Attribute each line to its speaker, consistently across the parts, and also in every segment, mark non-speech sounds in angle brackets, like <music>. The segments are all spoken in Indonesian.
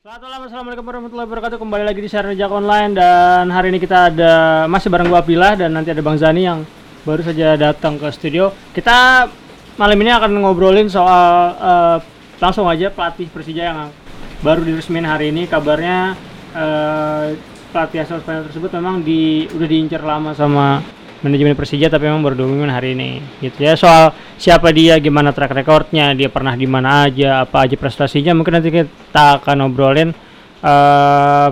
Speaker 1: Selamat malam, assalamualaikum warahmatullahi wabarakatuh. Kembali lagi di Jak Online dan hari ini kita ada masih bareng gua Abdillah dan nanti ada Bang Zani yang baru saja datang ke studio. Kita malam ini akan ngobrolin soal eh, langsung aja pelatih Persija yang baru diresmiin hari ini. Kabarnya eh, pelatih asal Spanyol tersebut memang di udah diincar lama sama manajemen Persija tapi memang baru diumumin hari ini gitu ya. Soal siapa dia gimana track recordnya dia pernah di mana aja apa aja prestasinya mungkin nanti kita akan ngobrolin eh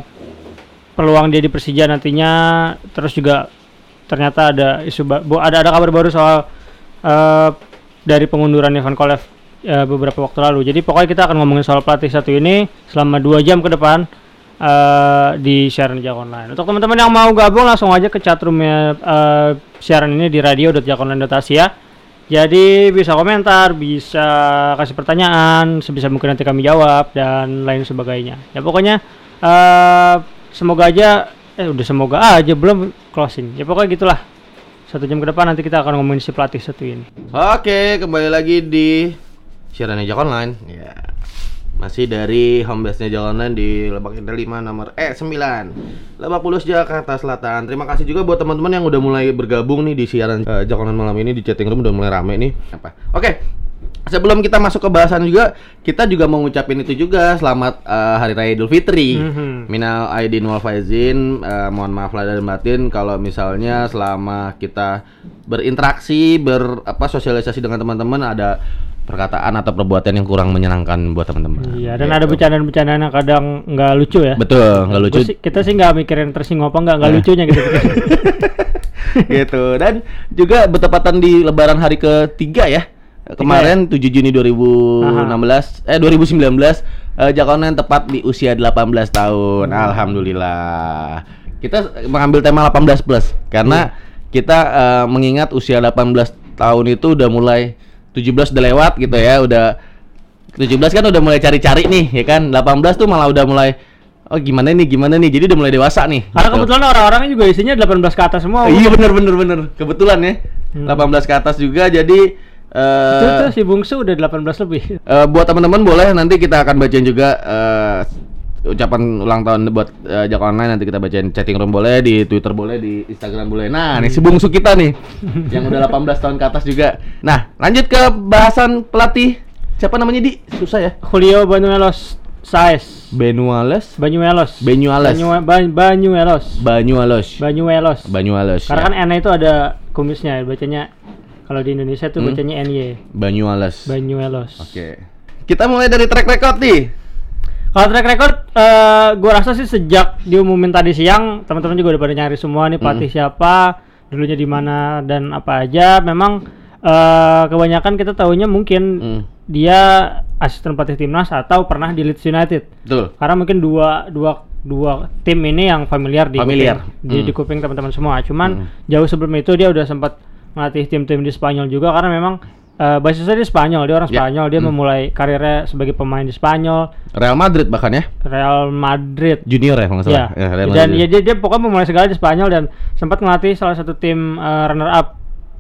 Speaker 1: peluang dia di Persija nantinya. Terus juga ternyata ada isu ada ada kabar baru soal eh dari pengunduran Ivan Kolev eh, beberapa waktu lalu. Jadi pokoknya kita akan ngomongin soal pelatih satu ini selama dua jam ke depan eh, di siaran Jak Online. Untuk teman-teman yang mau gabung langsung aja ke chatroomnya eh, siaran ini di radio.jakonline.asia. Jadi bisa komentar, bisa kasih pertanyaan, sebisa mungkin nanti kami jawab dan lain sebagainya. Ya pokoknya eh semoga aja eh udah semoga aja belum closing. Ya pokoknya gitulah. Satu jam ke depan nanti kita akan ngomongin si pelatih satu ini.
Speaker 2: Oke, kembali lagi di siaran Jak Online. Ya. Masih dari home base-nya Jak Online di Lebak Indah 5 nomor eh 9. Lebak Bulus Jakarta Selatan. Terima kasih juga buat teman-teman yang udah mulai bergabung nih di siaran eh, Jak Online malam ini di chatting room udah mulai rame nih. Apa? Oke. Sebelum kita masuk ke bahasan juga, kita juga mau ngucapin itu juga selamat eh, Hari Raya Idul Fitri.
Speaker 1: Mhm.
Speaker 2: Minal aidin wal faizin, eh, mohon maaf lahir dan batin kalau misalnya selama kita berinteraksi, ber apa sosialisasi dengan teman-teman ada perkataan atau perbuatan yang kurang menyenangkan buat teman-teman.
Speaker 1: Iya, dan
Speaker 2: Gitu.
Speaker 1: ada bercandaan-bercandaan yang kadang nggak lucu ya.
Speaker 2: Betul, nggak lucu.
Speaker 1: Sih- kita sih nggak mikirin tersinggung apa nggak, nggak
Speaker 2: Nah.
Speaker 1: lucunya gitu. <laughs> <laughs>
Speaker 2: gitu. Dan juga bertepatan di lebaran hari ketiga ya. Kemarin 7 Juni 2016 eh 2019 eh, Jak Online tepat di usia 18 tahun. Alhamdulillah. Kita mengambil tema 18 plus karena kita eh, mengingat usia 18 tahun itu udah mulai 17 udah lewat gitu ya, udah 17 kan udah mulai cari-cari nih ya kan. 18 tuh malah udah mulai oh gimana nih gimana nih. Jadi udah mulai dewasa nih.
Speaker 1: Karena
Speaker 2: gitu.
Speaker 1: kebetulan orang-orangnya juga isinya 18 ke atas semua.
Speaker 2: Iya bener bener bener kebetulan ya
Speaker 1: Hmm.
Speaker 2: 18 ke atas juga jadi
Speaker 1: Itu
Speaker 2: eh
Speaker 1: tuh si Bungsu udah 18 lebih.
Speaker 2: eh, buat teman-teman boleh nanti kita akan bacain juga eh, ucapan ulang tahun buat eh, Jak Online nanti kita bacain chatting room boleh di Twitter boleh di Instagram boleh. Nah, nih si bungsu kita nih <laughs> yang udah 18 tahun ke atas juga. Nah, lanjut ke bahasan pelatih. Siapa namanya Di? Susah ya.
Speaker 1: Julio Banuelos Saez.
Speaker 2: Benuales.
Speaker 1: Banyuelos.
Speaker 2: Benuales.
Speaker 1: Banyu, Ba- Banyuelos.
Speaker 2: Banyualos.
Speaker 1: Banyuelos.
Speaker 2: Banyualos.
Speaker 1: Karena
Speaker 2: ya.
Speaker 1: kan N itu ada kumisnya, bacanya kalau di Indonesia tuh
Speaker 2: Hmm.
Speaker 1: bacanya NY.
Speaker 2: Banyualos.
Speaker 1: Banyuelos.
Speaker 2: Oke. Kita mulai dari track record nih.
Speaker 1: Kalau track record, eh gue rasa sih sejak diumumin tadi siang, teman-teman juga udah pada nyari semua nih pelatih siapa, dulunya di mana dan apa aja. Memang eh kebanyakan kita tahunya mungkin
Speaker 2: Hmm.
Speaker 1: dia asisten pelatih timnas atau pernah di Leeds United.
Speaker 2: Betul.
Speaker 1: Karena mungkin dua dua dua tim ini yang familiar di
Speaker 2: Familiar.
Speaker 1: kuping, di,
Speaker 2: Hmm.
Speaker 1: di kuping teman-teman semua. Cuman
Speaker 2: Hmm.
Speaker 1: jauh sebelum itu dia udah sempat melatih tim-tim di Spanyol juga karena memang eh, basisnya di Spanyol, dia orang
Speaker 2: Ya.
Speaker 1: Spanyol, dia
Speaker 2: Hmm.
Speaker 1: memulai karirnya sebagai pemain di Spanyol,
Speaker 2: Real Madrid bahkan ya.
Speaker 1: Real Madrid.
Speaker 2: Junior ya kalau nggak
Speaker 1: Ya.
Speaker 2: salah. Ya, Real
Speaker 1: dan
Speaker 2: Madrid.
Speaker 1: ya dia, dia pokoknya memulai segala di Spanyol dan sempat melatih salah satu tim eh, runner up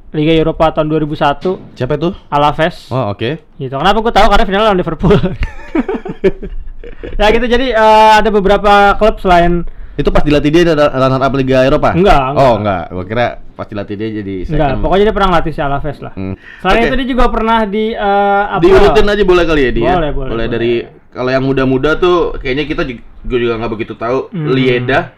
Speaker 1: Liga Eropa tahun 2001
Speaker 2: Siapa itu?
Speaker 1: Alaves.
Speaker 2: Oh, oke.
Speaker 1: Gitu. Kenapa gue tahu karena final lawan Liverpool. <laughs> ya gitu jadi eh, ada beberapa klub selain
Speaker 2: Itu pas dilatih dia ada runner up Liga Eropa?
Speaker 1: Enggak, enggak.
Speaker 2: Oh, enggak. Gua kira pas dilatih dia jadi
Speaker 1: enggak, pokoknya dia pernah latih si Alaves lah.
Speaker 2: Hmm.
Speaker 1: Selain
Speaker 2: Oke.
Speaker 1: itu dia juga pernah di eh, apa?
Speaker 2: Diurutin aja boleh kali ya dia.
Speaker 1: Boleh, boleh, boleh.
Speaker 2: dari kalau yang muda-muda tuh kayaknya kita juga, nggak begitu tahu.
Speaker 1: Hmm.
Speaker 2: Lieda.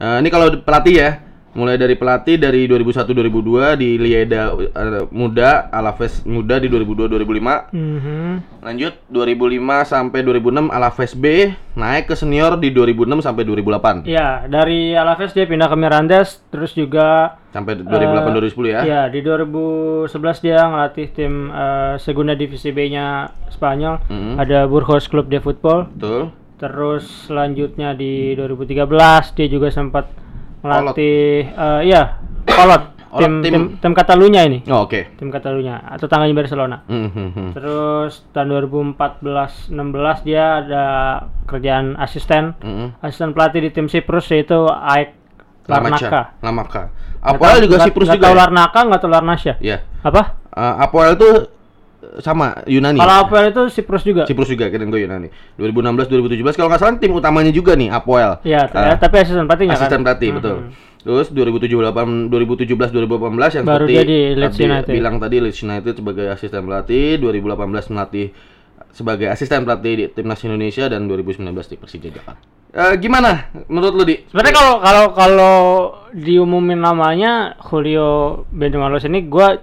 Speaker 2: Eh, ini kalau pelatih ya. Mulai dari pelatih dari 2001-2002 di Lieda eh, muda, Alaves muda di 2002-2005.
Speaker 1: Mhm.
Speaker 2: Lanjut 2005 sampai 2006 Alaves B naik ke senior di 2006 sampai 2008.
Speaker 1: Iya, dari Alaves dia pindah ke Mirandes, terus juga
Speaker 2: Sampai 2008 2010 ya.
Speaker 1: Iya, di 2011 dia ngelatih tim eh, Segunda Divisi B-nya Spanyol.
Speaker 2: Mhm.
Speaker 1: Ada Burgos Club de Football.
Speaker 2: Betul.
Speaker 1: Terus selanjutnya di 2013 dia juga sempat melatih eh, iya, Kolot. Tim, tim
Speaker 2: tim-
Speaker 1: tim Catalunya ini.
Speaker 2: Oh, oke.
Speaker 1: Tim Catalunya atau tangganya Barcelona.
Speaker 2: Hmm, hmm.
Speaker 1: Terus tahun 2014-16 dia ada kerjaan asisten
Speaker 2: Hmm.
Speaker 1: asisten pelatih di tim Siprus yaitu Aik Larnaka.
Speaker 2: Larnaca. Larnaca. Apoel juga Siprus juga.
Speaker 1: tahu
Speaker 2: ya?
Speaker 1: Larnaka, nggak tahu Larnasya.
Speaker 2: Iya.
Speaker 1: Apa?
Speaker 2: Eh, Apoel tuh sama Yunani.
Speaker 1: Kalau Apoel itu Siprus juga.
Speaker 2: Siprus juga keren gue Yunani. 2016 2017 kalau nggak salah tim utamanya juga nih Apoel.
Speaker 1: Iya,
Speaker 2: Ah,
Speaker 1: tapi asisten pelatihnya
Speaker 2: asisten
Speaker 1: kan.
Speaker 2: pelatih betul. Terus 2017 2017 2018 yang
Speaker 1: Baru
Speaker 2: seperti
Speaker 1: dia di Leeds
Speaker 2: tadi
Speaker 1: United.
Speaker 2: bilang tadi Leeds United sebagai asisten pelatih, 2018 melatih sebagai asisten pelatih di timnas Indonesia dan 2019 di Persija Jakarta. Eh, gimana menurut lu di?
Speaker 1: Sebenarnya kalau kalau kalau diumumin namanya Julio Bendomalos ini gua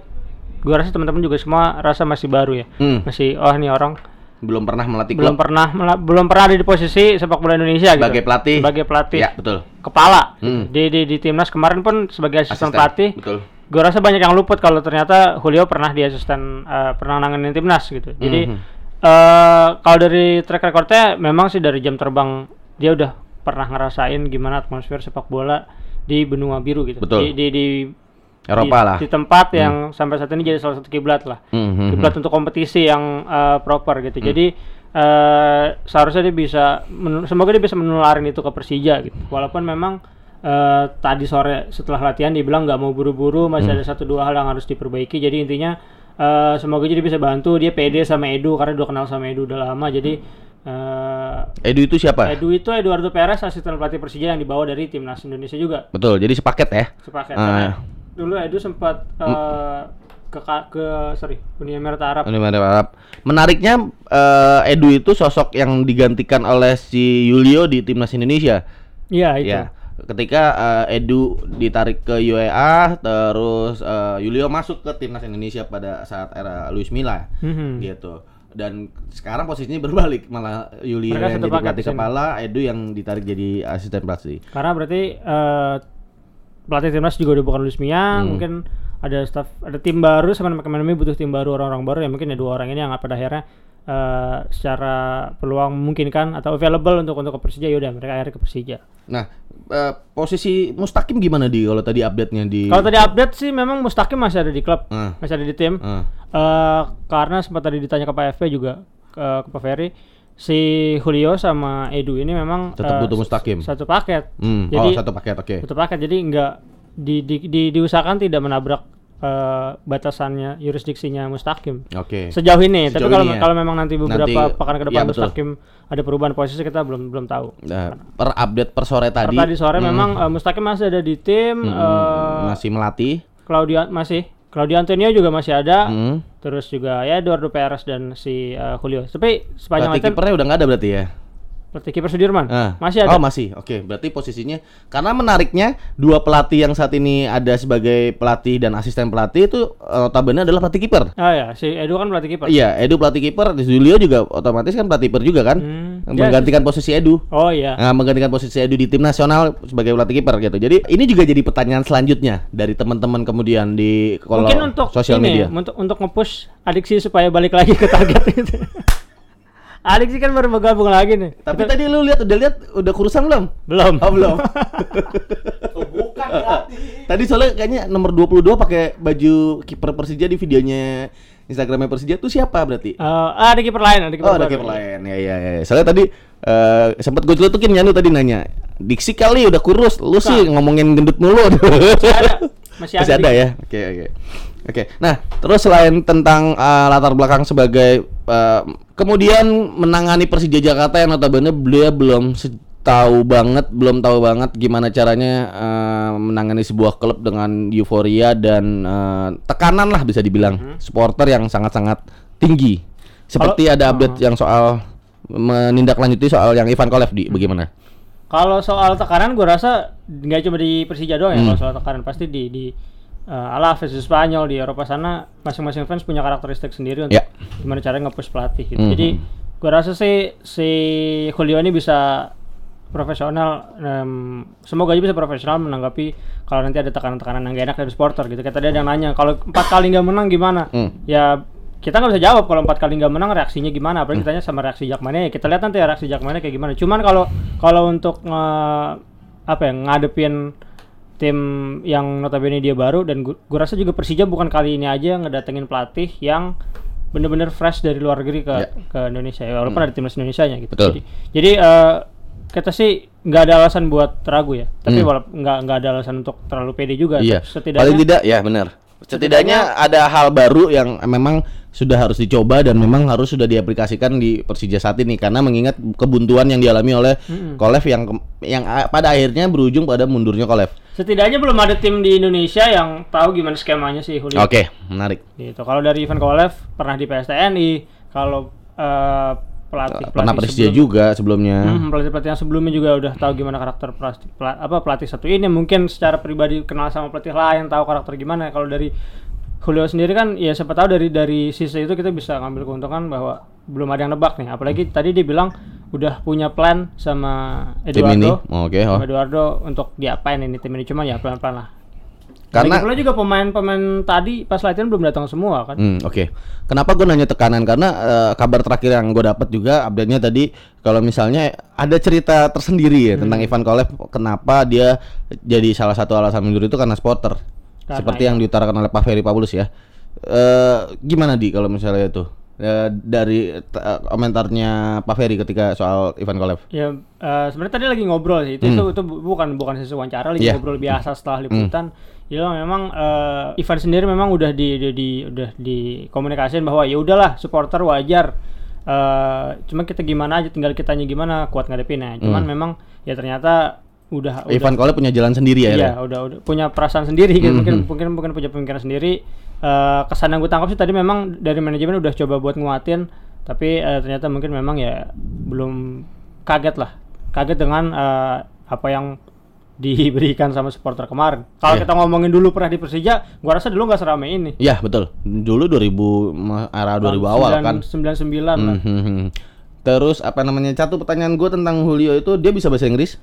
Speaker 1: gua rasa teman-teman juga semua rasa masih baru ya.
Speaker 2: Hmm,
Speaker 1: Masih oh nih orang
Speaker 2: belum pernah melatih
Speaker 1: belum
Speaker 2: klub
Speaker 1: pernah mela- belum pernah ada di posisi sepak bola Indonesia gitu.
Speaker 2: sebagai pelatih.
Speaker 1: Sebagai pelatih.
Speaker 2: Ya, betul.
Speaker 1: Kepala.
Speaker 2: Hmm.
Speaker 1: Di, di di timnas kemarin pun sebagai asisten, pelatih.
Speaker 2: Betul.
Speaker 1: Gue rasa banyak yang luput kalau ternyata Julio pernah di asisten eh, pernah nanganin timnas gitu. Jadi
Speaker 2: Mhm.
Speaker 1: eh kalau dari track recordnya memang sih dari jam terbang dia udah pernah ngerasain gimana atmosfer sepak bola di benua biru gitu.
Speaker 2: Betul.
Speaker 1: Di di, di
Speaker 2: Eropa
Speaker 1: di-
Speaker 2: lah.
Speaker 1: Di tempat yang sampai saat ini jadi salah satu kiblat lah.
Speaker 2: Hmm, hmm,
Speaker 1: Kiblat untuk kompetisi yang eh, proper gitu. Jadi eh, seharusnya dia bisa semoga dia bisa menularin itu ke Persija gitu. Walaupun memang eh, tadi sore setelah latihan dia bilang nggak mau buru-buru, masih ada satu dua hal yang harus diperbaiki. Jadi intinya eh, semoga jadi bisa bantu dia pede sama Edu karena udah kenal sama Edu udah lama. Jadi eh,
Speaker 2: Edu itu siapa?
Speaker 1: Edu itu Eduardo Perez asisten pelatih Persija yang dibawa dari timnas Indonesia juga
Speaker 2: Betul. Jadi sepaket ya.
Speaker 1: sepaket.
Speaker 2: Ah.
Speaker 1: Dulu Edu sempat eh, ke ke sorry Uni Emirat Arab.
Speaker 2: Uni Emirat Arab. Menariknya eh, Edu itu sosok yang digantikan oleh si Yulio di timnas Indonesia.
Speaker 1: Iya itu.
Speaker 2: Ya. Ketika eh, Edu ditarik ke UEA, terus eh, Yulio masuk ke timnas Indonesia pada saat era Luis Milla
Speaker 1: Mhm.
Speaker 2: gitu. Dan sekarang posisinya berbalik, malah
Speaker 1: Mereka
Speaker 2: yang jadi pelatih kepala, Edu yang ditarik jadi asisten pelatih.
Speaker 1: Karena berarti eh, pelatih timnas juga udah bukan Luis Mia,
Speaker 2: Hmm.
Speaker 1: mungkin ada staff, ada tim baru sama kami butuh tim baru orang-orang baru ya mungkin ya dua orang ini yang pada akhirnya eh, secara peluang memungkinkan atau available untuk untuk ke Persija yaudah mereka akhirnya ke Persija.
Speaker 2: Nah, eh, posisi Mustaqim gimana di kalau tadi update-nya di
Speaker 1: Kalau tadi update sih memang Mustaqim masih ada di klub,
Speaker 2: Ah.
Speaker 1: masih ada di tim.
Speaker 2: Ah.
Speaker 1: Eh, karena sempat tadi ditanya ke Pak FP juga ke, ke Pak Ferry, si Julio sama Edu ini memang
Speaker 2: Tetap
Speaker 1: eh,
Speaker 2: butuh Mustaqim.
Speaker 1: s- Satu paket.
Speaker 2: Hmm, oh
Speaker 1: Jadi
Speaker 2: satu paket, oke.
Speaker 1: satu paket. Jadi enggak di, di, di, diusahakan tidak menabrak eh, batasannya yurisdiksinya Mustaqim.
Speaker 2: Oke.
Speaker 1: Sejauh ini, tapi
Speaker 2: Sejauh
Speaker 1: kalau
Speaker 2: ini ya.
Speaker 1: kalau memang nanti beberapa
Speaker 2: Nanti-
Speaker 1: pekan ke
Speaker 2: iya,
Speaker 1: depan
Speaker 2: betul.
Speaker 1: Mustaqim ada perubahan posisi kita belum belum tahu.
Speaker 2: Nah, per update per sore
Speaker 1: Per
Speaker 2: tadi,
Speaker 1: Tadi sore
Speaker 2: hmm,
Speaker 1: memang eh, Mustaqim masih ada di tim,
Speaker 2: hmm,
Speaker 1: eh,
Speaker 2: masih melatih.
Speaker 1: Claudia masih Claudio Antonio juga masih ada.
Speaker 2: Hmm.
Speaker 1: Terus juga ya Eduardo Perez dan si uh, Julio. Tapi sepanjang latihan
Speaker 2: kipernya udah nggak ada berarti ya?
Speaker 1: Pelatih kiper Sudirman
Speaker 2: Ah.
Speaker 1: masih ada.
Speaker 2: Oh masih, oke. Berarti posisinya karena menariknya dua pelatih yang saat ini ada sebagai pelatih dan asisten pelatih itu eh, notabene adalah pelatih kiper.
Speaker 1: Ah ya, si Edu kan pelatih kiper.
Speaker 2: Iya, Edu pelatih kiper, Julio juga otomatis kan pelatih kiper juga kan,
Speaker 1: Hmm.
Speaker 2: menggantikan posisi Edu.
Speaker 1: Oh iya.
Speaker 2: Nah, menggantikan posisi Edu di tim nasional sebagai pelatih kiper gitu. Jadi ini juga jadi pertanyaan selanjutnya dari teman-teman kemudian di kalau
Speaker 1: Mungkin untuk
Speaker 2: sosial
Speaker 1: ini,
Speaker 2: media.
Speaker 1: untuk untuk nge-push adiksi supaya balik lagi ke target <laughs> itu. Adiksi kan baru bergabung lagi nih.
Speaker 2: Tapi tadi lu lihat udah lihat udah kurusan belum?
Speaker 1: belum.
Speaker 2: Oh, belum. <laughs>
Speaker 3: bukan berarti.
Speaker 2: Tadi soalnya kayaknya nomor 22 pakai baju kiper Persija di videonya Instagramnya Persija tuh siapa berarti?
Speaker 1: Eh, ah, ada kiper lain, ada kiper
Speaker 2: Oh, ada kiper lain. Ya ya ya. Soalnya tadi eh sempat gue celutukin Yanu tadi nanya. Diksi kali udah kurus, lu sih ngomongin gendut mulu. <laughs>
Speaker 1: Masih ada. Masih,
Speaker 2: Masih ada ya. Oke oke. Oke. Nah, terus selain tentang eh, latar belakang sebagai eh, kemudian menangani Persija Jakarta yang notabene beliau belum tahu banget, belum tahu banget gimana caranya eh, menangani sebuah klub dengan euforia dan eh, tekanan lah bisa dibilang supporter yang sangat-sangat tinggi. Seperti ada update yang soal menindaklanjuti soal yang Ivan Kolev di bagaimana?
Speaker 1: Kalau soal tekanan gue rasa nggak cuma di Persija doang ya
Speaker 2: Hmm.
Speaker 1: kalau soal tekanan pasti di di uh, Alaves di Spanyol di Eropa sana masing-masing fans punya karakteristik sendiri untuk
Speaker 2: Ya.
Speaker 1: gimana caranya nge-push pelatih gitu.
Speaker 2: Mhm.
Speaker 1: Jadi gue rasa sih si Julio ini bisa profesional em, semoga aja bisa profesional menanggapi kalau nanti ada tekanan-tekanan yang gak enak dari supporter gitu. Kayak tadi ada yang nanya kalau empat kali nggak menang gimana?
Speaker 2: Hmm.
Speaker 1: Ya kita nggak bisa jawab kalau empat kali nggak menang reaksinya gimana apalagi ditanya sama reaksi Jakmania ya kita lihat nanti ya reaksi Jakmania kayak gimana cuman kalau kalau untuk nge- apa ya ngadepin tim yang notabene dia baru dan gu- gua rasa juga Persija bukan kali ini aja ngedatengin pelatih yang bener-bener fresh dari luar negeri ke
Speaker 2: Ya.
Speaker 1: ke Indonesia ya walaupun ada timnas Indonesia nya gitu
Speaker 2: Betul.
Speaker 1: jadi jadi eh, kita sih nggak ada alasan buat ragu ya tapi
Speaker 2: Hmm.
Speaker 1: walaupun nggak nggak ada alasan untuk terlalu pede juga
Speaker 2: Iya.
Speaker 1: setidaknya
Speaker 2: Paling tidak ya benar. Setidaknya ada hal baru yang memang sudah harus dicoba dan memang harus sudah diaplikasikan di Persija saat ini karena mengingat kebuntuan yang dialami oleh Kolev yang yang pada akhirnya berujung pada mundurnya Kolev.
Speaker 1: Setidaknya belum ada tim di Indonesia yang tahu gimana skemanya sih Julio.
Speaker 2: Oke, menarik.
Speaker 1: Gitu. Kalau dari Ivan Kolev pernah di PSTNI, kalau eh, pelatih
Speaker 2: Pernah
Speaker 1: pelatih
Speaker 2: Persija
Speaker 1: sebelum-
Speaker 2: juga sebelumnya.
Speaker 1: Hmm, pelatih-pelatih yang sebelumnya juga udah tahu gimana karakter pelatih, pela- apa pelatih satu ini mungkin secara pribadi kenal sama pelatih lain tahu karakter gimana kalau dari Julio sendiri kan ya siapa tahu dari dari sisi itu kita bisa ngambil keuntungan bahwa belum ada yang nebak nih apalagi tadi dia bilang udah punya plan sama. Eduardo
Speaker 2: Oh, Oke, oh.
Speaker 1: sama Eduardo untuk diapain ini tim ini cuma ya pelan-pelan lah
Speaker 2: Karena
Speaker 1: Lagi pula juga pemain-pemain tadi pas latihan belum datang semua kan
Speaker 2: Hmm, oke. Kenapa gue nanya tekanan? Karena eh, kabar terakhir yang gue dapat juga update-nya tadi kalau misalnya ada cerita tersendiri ya tentang Ivan Kolev kenapa dia jadi salah satu alasan mundur itu karena supporter.
Speaker 1: Karena
Speaker 2: Seperti yang diutarakan oleh Pak Ferry Pabulus ya. Eh gimana di kalau misalnya itu? Eh, dari eh, komentarnya Pak Ferry ketika soal Ivan Kolev.
Speaker 1: Ya eh, sebenarnya tadi lagi ngobrol sih. Itu itu, itu bu- bukan bukan sesi wawancara, lagi
Speaker 2: Hmm. Iya.
Speaker 1: ngobrol biasa setelah liputan. Ya memang eh, Ivan sendiri memang udah di, di, di- udah dikomunikasiin bahwa ya udahlah supporter wajar. Eh cuma kita gimana aja tinggal kitanya gimana kuat ngadepinnya. Cuman memang ya ternyata udah
Speaker 2: Hmm. Ivan Kolev punya jalan sendiri ya.
Speaker 1: Iya,
Speaker 2: ya?
Speaker 1: udah udah punya perasaan sendiri gitu. Mungkin
Speaker 2: Mhm.
Speaker 1: mungkin mungkin punya pemikiran sendiri. Eh kesan yang gue tangkap sih tadi memang dari manajemen udah coba buat nguatin, tapi eh, ternyata mungkin memang ya belum kaget lah. Kaget dengan eh, apa yang diberikan sama supporter kemarin. Kalau
Speaker 2: Iya.
Speaker 1: kita ngomongin dulu pernah di Persija, gua rasa dulu nggak seramai ini.
Speaker 2: Iya, betul. Dulu 2000 ma- era 2000 awal kan.
Speaker 1: 99 lah.
Speaker 2: Mhm. Terus apa namanya? Satu pertanyaan gue tentang Julio itu dia bisa bahasa Inggris?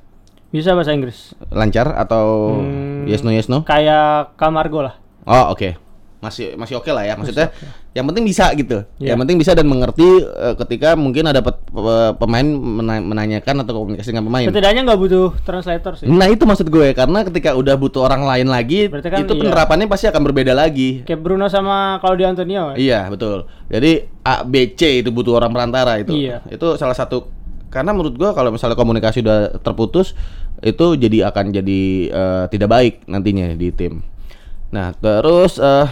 Speaker 1: Bisa bahasa Inggris.
Speaker 2: Lancar atau
Speaker 1: Hmm.
Speaker 2: yes no yes no?
Speaker 1: Kayak Camargo lah.
Speaker 2: Oh, oke. Masih masih oke lah ya. Maksudnya yang penting bisa gitu.
Speaker 1: Iya.
Speaker 2: Yang penting bisa dan mengerti eh, ketika mungkin ada pet- pe- pemain mena- menanyakan atau komunikasi dengan pemain.
Speaker 1: Setidaknya nggak butuh translator sih.
Speaker 2: Nah, itu maksud gue karena ketika udah butuh orang lain lagi,
Speaker 1: Berarti kan
Speaker 2: itu
Speaker 1: iya.
Speaker 2: penerapannya pasti akan berbeda lagi.
Speaker 1: Kayak Bruno sama Claudio Antonio. ya.
Speaker 2: Iya betul. Jadi A B C itu butuh orang perantara itu.
Speaker 1: Iya.
Speaker 2: Itu salah satu karena menurut gua kalau misalnya komunikasi udah terputus itu jadi akan jadi eh, tidak baik nantinya di tim. Nah terus eh,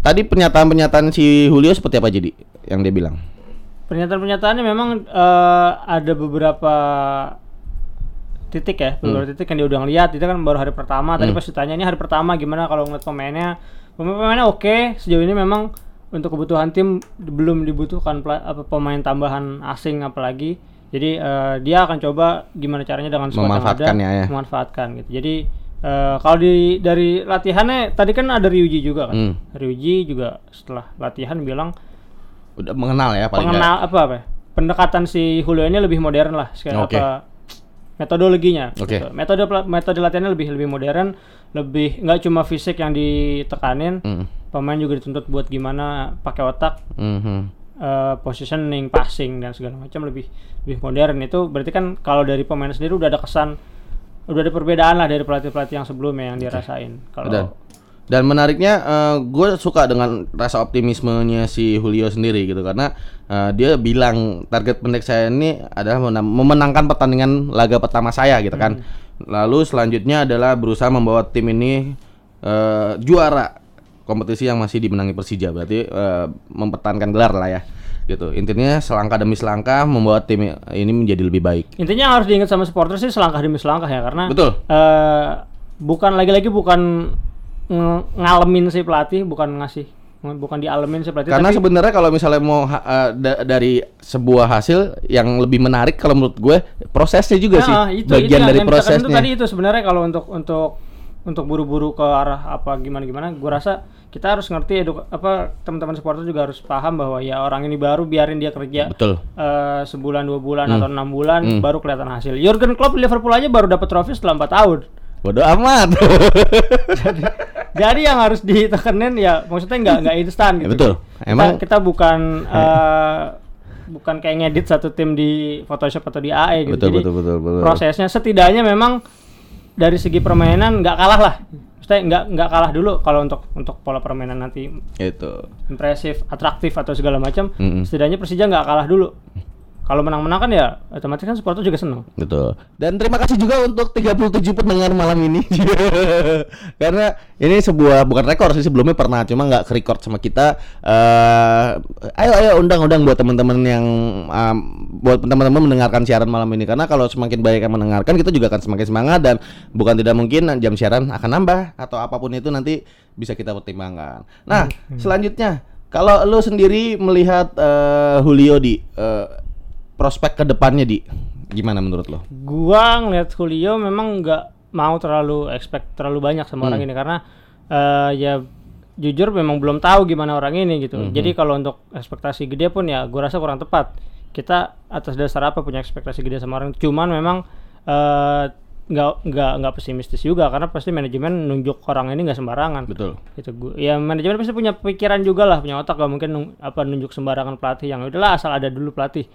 Speaker 2: tadi pernyataan-pernyataan si Julio seperti apa jadi yang dia bilang?
Speaker 1: Pernyataan-pernyataannya memang eh, ada beberapa titik ya, beberapa titik yang dia udah ngeliat. Itu kan baru hari pertama. Tadi pas ditanya ini hari pertama gimana kalau ngeliat pemainnya. Pemain-pemainnya oke. Sejauh ini memang untuk kebutuhan tim belum dibutuhkan apa pemain tambahan asing apalagi. Jadi eh, dia akan coba gimana caranya dengan squad yang ada
Speaker 2: ya, ya.
Speaker 1: memanfaatkan gitu. Jadi eh, kalau di dari latihannya tadi kan ada Ryuji juga kan.
Speaker 2: Hmm.
Speaker 1: Ryuji juga setelah latihan bilang
Speaker 2: Udah mengenal ya paling
Speaker 1: pengenal apa apa ya? pendekatan si Julio ini lebih modern lah sekarang
Speaker 2: Oke.
Speaker 1: apa metodologinya
Speaker 2: Oke.
Speaker 1: gitu. metode metode latihannya lebih lebih modern lebih nggak cuma fisik yang ditekanin
Speaker 2: Hmm.
Speaker 1: pemain juga dituntut buat gimana pakai otak
Speaker 2: Mhm.
Speaker 1: Eh, positioning passing dan segala macam lebih lebih modern. Itu berarti kan kalau dari pemain sendiri udah ada kesan udah ada perbedaan lah dari pelatih pelatih yang sebelumnya yang dirasain
Speaker 2: Dan
Speaker 1: kalau
Speaker 2: dan menariknya gue suka dengan rasa optimismenya si Julio sendiri gitu. Karena eh, dia bilang target pendek saya ini adalah menang- memenangkan pertandingan laga pertama saya gitu kan. Lalu selanjutnya adalah berusaha membawa tim ini eh, juara kompetisi yang masih dimenangi Persija berarti eh, mempertahankan gelar lah ya gitu. Intinya selangkah demi selangkah membuat tim ini menjadi lebih baik.
Speaker 1: Intinya harus diingat sama supporter sih selangkah demi selangkah ya karena
Speaker 2: Betul.
Speaker 1: eh, bukan lagi-lagi bukan nge- ngalamin si pelatih, bukan ngasih bukan dialamin si pelatih
Speaker 2: Karena
Speaker 1: tapi
Speaker 2: sebenarnya kalau misalnya mau eh, da- dari sebuah hasil yang lebih menarik kalau menurut gue prosesnya juga sih
Speaker 1: Nah, itu,
Speaker 2: bagian
Speaker 1: itu
Speaker 2: dari
Speaker 1: yang ditekan itu
Speaker 2: prosesnya.
Speaker 1: tadi itu sebenarnya kalau untuk untuk untuk buru-buru ke arah apa gimana gimana gua rasa kita harus ngerti edu- apa teman-teman supporter juga harus paham bahwa ya orang ini baru biarin dia kerja
Speaker 2: Betul.
Speaker 1: eh, sebulan dua bulan
Speaker 2: Hmm.
Speaker 1: atau enam bulan baru kelihatan hasil. Jurgen Klopp di Liverpool aja baru dapat trofi setelah empat tahun.
Speaker 2: Bodoh amat. <laughs>
Speaker 1: Jadi yang harus ditekenin ya maksudnya nggak nggak instan
Speaker 2: Ya,
Speaker 1: gitu.
Speaker 2: betul.
Speaker 1: Kita,
Speaker 2: Emang-
Speaker 1: kita bukan eh, bukan kayak ngedit satu tim di Photoshop atau di AE gitu.
Speaker 2: Betul,
Speaker 1: Jadi
Speaker 2: betul, betul, betul.
Speaker 1: prosesnya setidaknya memang dari segi permainan nggak kalah lah. Maksudnya nggak nggak kalah dulu kalau untuk untuk pola permainan nanti
Speaker 2: itu.
Speaker 1: impresif, atraktif atau segala macam.
Speaker 2: Mm-mm.
Speaker 1: Setidaknya Persija nggak kalah dulu. kalau menang-menang kan ya otomatis kan supporter juga seneng.
Speaker 2: Betul. Dan terima kasih juga untuk 37 pendengar malam ini. <laughs> Karena ini sebuah bukan rekor sih sebelumnya pernah cuma nggak ke-record sama kita. Eh ayo ayo undang-undang buat teman-teman yang um, buat teman-teman mendengarkan siaran malam ini karena kalau semakin banyak yang mendengarkan kita juga akan semakin semangat dan bukan tidak mungkin jam siaran akan nambah atau apa pun itu nanti bisa kita pertimbangkan. Nah, selanjutnya kalau lu sendiri melihat eh, Julio di eh, prospek ke depannya di gimana menurut lo?
Speaker 1: Gua ngeliat Julio memang nggak mau terlalu expect terlalu banyak sama orang ini karena eh, ya jujur memang belum tahu gimana orang ini gitu. Jadi kalau untuk ekspektasi gede pun ya gua rasa kurang tepat. Kita atas dasar apa punya ekspektasi gede sama orang? Cuman memang eh, nggak nggak nggak pesimistis juga karena pasti manajemen nunjuk orang ini nggak sembarangan.
Speaker 2: Betul.
Speaker 1: Gitu gua. Ya manajemen pasti punya pikiran juga lah, punya otak gak mungkin nung- apa nunjuk sembarangan pelatih yang udahlah asal ada dulu pelatih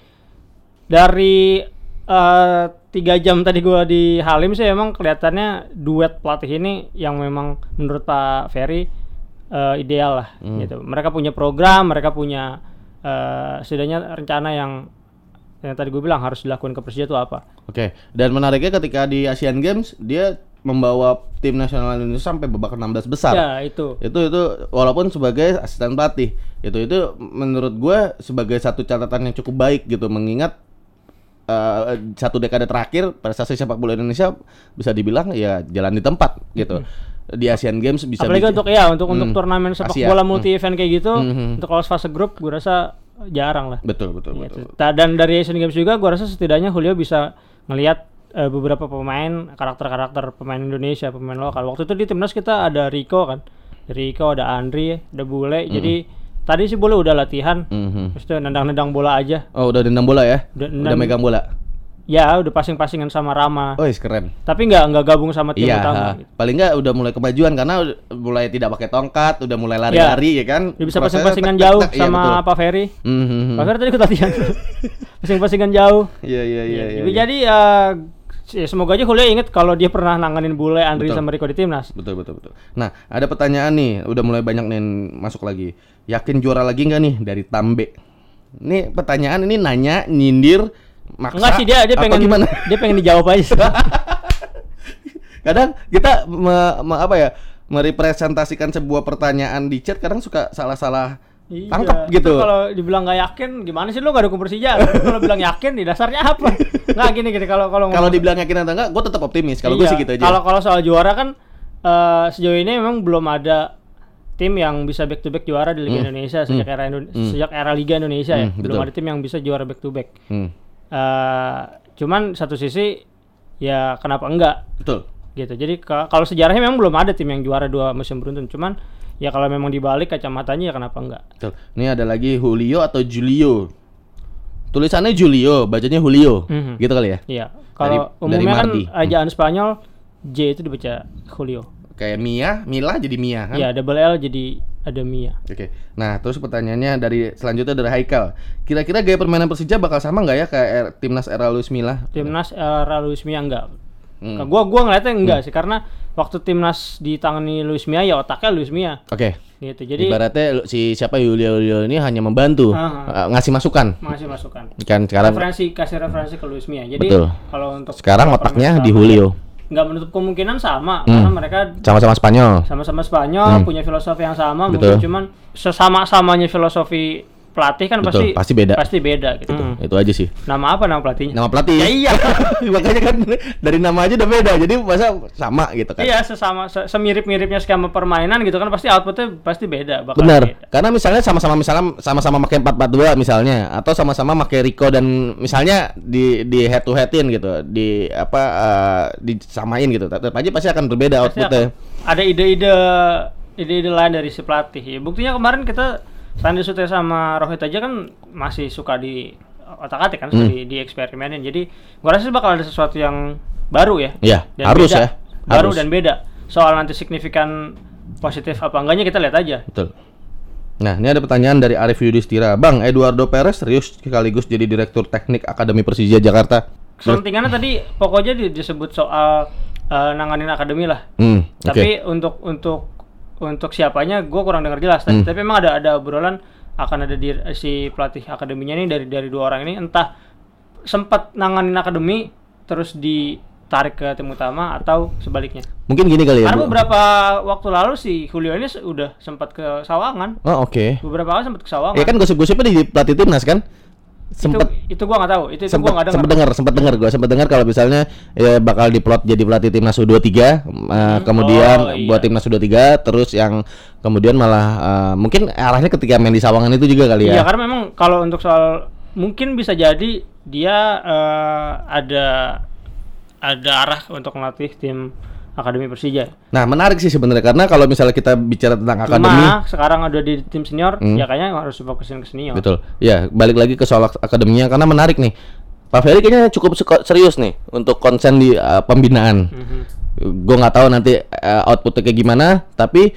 Speaker 1: dari eh, tiga jam tadi gua di Halim sih emang kelihatannya duet pelatih ini yang memang menurut Pak Ferry eh, ideal lah gitu. Mereka punya program, mereka punya eh, setidaknya rencana yang yang tadi gue bilang harus dilakukan ke Persija itu apa?
Speaker 2: Oke, dan menariknya ketika di Asian Games dia membawa tim nasional Indonesia sampai babak 16 besar.
Speaker 1: Ya itu.
Speaker 2: Itu itu walaupun sebagai asisten pelatih, itu itu menurut gue sebagai satu catatan yang cukup baik gitu mengingat eh, satu dekade terakhir prestasi sepak bola Indonesia bisa dibilang ya jalan di tempat gitu. Di Asian Games bisa
Speaker 1: Apalagi
Speaker 2: bisa-
Speaker 1: untuk ya untuk untuk
Speaker 2: Hmm.
Speaker 1: turnamen sepak
Speaker 2: Asia.
Speaker 1: bola multi event kayak gitu,
Speaker 2: Mhm.
Speaker 1: untuk lolos fase grup gue rasa jarang lah.
Speaker 2: betul betul
Speaker 1: Gitu.
Speaker 2: betul.
Speaker 1: Dan dari Asian Games juga gua rasa setidaknya Julio bisa ngelihat eh, beberapa pemain karakter-karakter pemain Indonesia, pemain lokal. Waktu itu di timnas kita ada Rico kan. Rico, ada Andri, ada Bule. Jadi tadi sih Bule udah latihan.
Speaker 2: Mhm.
Speaker 1: Terus tuh nendang-nendang bola aja.
Speaker 2: Oh, udah dendam bola ya?
Speaker 1: Udah
Speaker 2: Udah,
Speaker 1: nendang-
Speaker 2: megang bola.
Speaker 1: Ya, udah passing-passingan sama Rama.
Speaker 2: Oh, keren.
Speaker 1: Tapi nggak nggak gabung sama tim
Speaker 2: Iya,
Speaker 1: utama. gitu.
Speaker 2: paling nggak udah mulai kemajuan karena udah mulai tidak pakai tongkat, udah mulai lari-lari ya kan.
Speaker 1: Dia bisa
Speaker 2: tek,
Speaker 1: jauh
Speaker 2: tek. Iya, betul.
Speaker 1: sama Pak Ferry.
Speaker 2: Mhm.
Speaker 1: Pak Ferry tadi ikut latihan. <laughs> passing-passingan jauh.
Speaker 2: Iya, iya, iya, iya.
Speaker 1: Jadi- Jadi eh, ya semoga aja Julio inget kalau dia pernah nanganin Bule, Andri
Speaker 2: Betul.
Speaker 1: sama Rico di timnas.
Speaker 2: Betul, betul, betul. Nah, ada pertanyaan nih, udah mulai banyak nih masuk lagi. Yakin juara lagi nggak nih dari Tambe? Ini pertanyaan ini nanya, nyindir, maksa.
Speaker 1: Enggak sih dia dia pengen
Speaker 2: gimana?
Speaker 1: dia pengen dijawab aja. sih. <laughs>
Speaker 2: kadang kita me- me- apa ya merepresentasikan sebuah pertanyaan di chat kadang suka salah-salah tangkap
Speaker 1: Iya.
Speaker 2: gitu.
Speaker 1: Itu Kalau dibilang nggak yakin, gimana sih lu gak dukung Persija? <laughs> kalau bilang yakin, di dasarnya apa? Nggak gini gini kalau kalau
Speaker 2: Kalau dibilang yakin atau enggak, gue tetap optimis. Kalau gue
Speaker 1: Iya.
Speaker 2: sih gitu aja.
Speaker 1: Kalau kalau soal juara kan eh, sejauh ini memang belum ada tim yang bisa back to back juara di Liga
Speaker 2: Hmm.
Speaker 1: Indonesia sejak era Indo- sejak era Liga Indonesia ya.
Speaker 2: Hmm,
Speaker 1: Belum
Speaker 2: betul.
Speaker 1: ada tim yang bisa juara back to back.
Speaker 2: Hmm,
Speaker 1: Eh, cuman satu sisi ya kenapa enggak
Speaker 2: betul.
Speaker 1: gitu. Jadi ka- kalau sejarahnya memang belum ada tim yang juara dua musim beruntun. Cuman ya kalau memang dibalik kacamatanya ya kenapa enggak?
Speaker 2: Betul. Ini ada lagi Julio atau Julio. Tulisannya Julio, bacanya Julio.
Speaker 1: Mhm.
Speaker 2: Gitu kali ya.
Speaker 1: Iya. Kalau
Speaker 2: dari
Speaker 1: umumnya kan
Speaker 2: Mardi.
Speaker 1: ejaan Spanyol J itu dibaca Julio.
Speaker 2: Kayak Mia, Mila jadi Mia kan?
Speaker 1: Iya, double L jadi ada Mia.
Speaker 2: Oke. Nah, terus pertanyaannya dari selanjutnya dari Haikal. Kira-kira gaya permainan Persija bakal sama nggak ya kayak er- timnas era Luis Milla?
Speaker 1: Timnas era Luis Mia enggak.
Speaker 2: Hmm.
Speaker 1: Gua gua ngeliatnya enggak sih karena waktu timnas ditangani Luis Mia ya otaknya Luis Mia
Speaker 2: Oke.
Speaker 1: gitu. Jadi
Speaker 2: Ibaratnya si siapa Julio Julio ini hanya membantu, uh, ngasih masukan.
Speaker 1: masih masukan.
Speaker 2: Kan sekarang
Speaker 1: referensi kasih referensi ke Luis Mia. Jadi
Speaker 2: Betul.
Speaker 1: kalau untuk
Speaker 2: sekarang otaknya di Julio.
Speaker 1: Nggak menutup kemungkinan sama
Speaker 2: Hmm.
Speaker 1: karena mereka
Speaker 2: Sama-sama Spanyol.
Speaker 1: sama-sama Spanyol
Speaker 2: Hmm.
Speaker 1: punya filosofi yang sama
Speaker 2: Betul.
Speaker 1: mungkin cuman sesama-samanya filosofi pelatih kan
Speaker 2: Betul,
Speaker 1: pasti
Speaker 2: pasti beda.
Speaker 1: pasti beda gitu. Hmm.
Speaker 2: Itu aja sih.
Speaker 1: Nama apa nama pelatihnya?
Speaker 2: Nama pelatih.
Speaker 1: Ya iya. <laughs>
Speaker 2: Makanya kan dari nama aja udah beda. Jadi masa sama gitu kan.
Speaker 1: Iya, sesama se- semirip-miripnya skema permainan gitu kan pasti outputnya pasti beda bakal
Speaker 2: Benar.
Speaker 1: beda.
Speaker 2: Karena misalnya sama-sama misalnya sama-sama pakai 442 misalnya atau sama-sama pakai Rico dan misalnya di di head to headin gitu, di apa eh, disamain gitu. Tetap aja pasti akan berbeda
Speaker 1: Pasti
Speaker 2: outputnya.
Speaker 1: akan- ada ide-ide ide-ide lain dari si pelatih. Ya, buktinya kemarin kita Sandi Sute sama Rohit aja kan masih suka di otak-atik kan,
Speaker 2: Hmm.
Speaker 1: di, di eksperimenin. Jadi gua rasa bakal ada sesuatu yang baru ya.
Speaker 2: Iya, harus
Speaker 1: beda.
Speaker 2: ya.
Speaker 1: Baru
Speaker 2: Harus.
Speaker 1: dan beda. Soal nanti signifikan positif apa enggaknya kita lihat aja.
Speaker 2: Betul. Nah, ini ada pertanyaan dari Arif Yudhistira. Bang, Eduardo Perez serius sekaligus jadi direktur teknik Akademi Persija Jakarta.
Speaker 1: Selentingannya tadi pokoknya di- disebut soal eh, nanganin akademi lah.
Speaker 2: Hmm, oke.
Speaker 1: Tapi untuk untuk untuk siapanya gue kurang dengar jelas.
Speaker 2: Hmm.
Speaker 1: tapi memang ada ada obrolan akan ada di si pelatih akademinya ini dari dari dua orang ini entah sempat nanganin akademi terus ditarik ke tim utama atau sebaliknya.
Speaker 2: Mungkin gini kali ya.
Speaker 1: Karena
Speaker 2: Bu.
Speaker 1: beberapa waktu lalu si Julio ini udah sempat ke Sawangan.
Speaker 2: Oh, oke.
Speaker 1: Beberapa kali sempat ke Sawangan.
Speaker 2: Ya kan gosip-gosipnya di pelatih timnas kan? Sempet
Speaker 1: itu, itu gua nggak tahu. Itu itu
Speaker 2: sempet,
Speaker 1: gua nggak dengar.
Speaker 2: sempet dengar, sempet dengar gua sempet dengar kalau misalnya ya, bakal diplot jadi pelatih timnas U23 eh, kemudian
Speaker 1: Oh, iya.
Speaker 2: buat timnas U23 terus yang kemudian malah eh, mungkin arahnya ketika main di Sawangan itu juga kali
Speaker 1: Iya,
Speaker 2: ya.
Speaker 1: karena memang kalau untuk soal mungkin bisa jadi dia eh, ada ada arah untuk melatih tim akademi Persija.
Speaker 2: Nah, menarik sih sebenarnya karena kalau misalnya kita bicara tentang akademi
Speaker 1: Cuma sekarang ada di tim senior,
Speaker 2: Hmm.
Speaker 1: ya kayaknya harus fokusin ke senior.
Speaker 2: Betul. Ya, balik lagi ke soal ak- akademinya karena menarik nih. Pak Ferry kayaknya cukup serius nih untuk konsen di uh, pembinaan.
Speaker 1: Mhm.
Speaker 2: Gue nggak tahu nanti uh, outputnya kayak gimana, tapi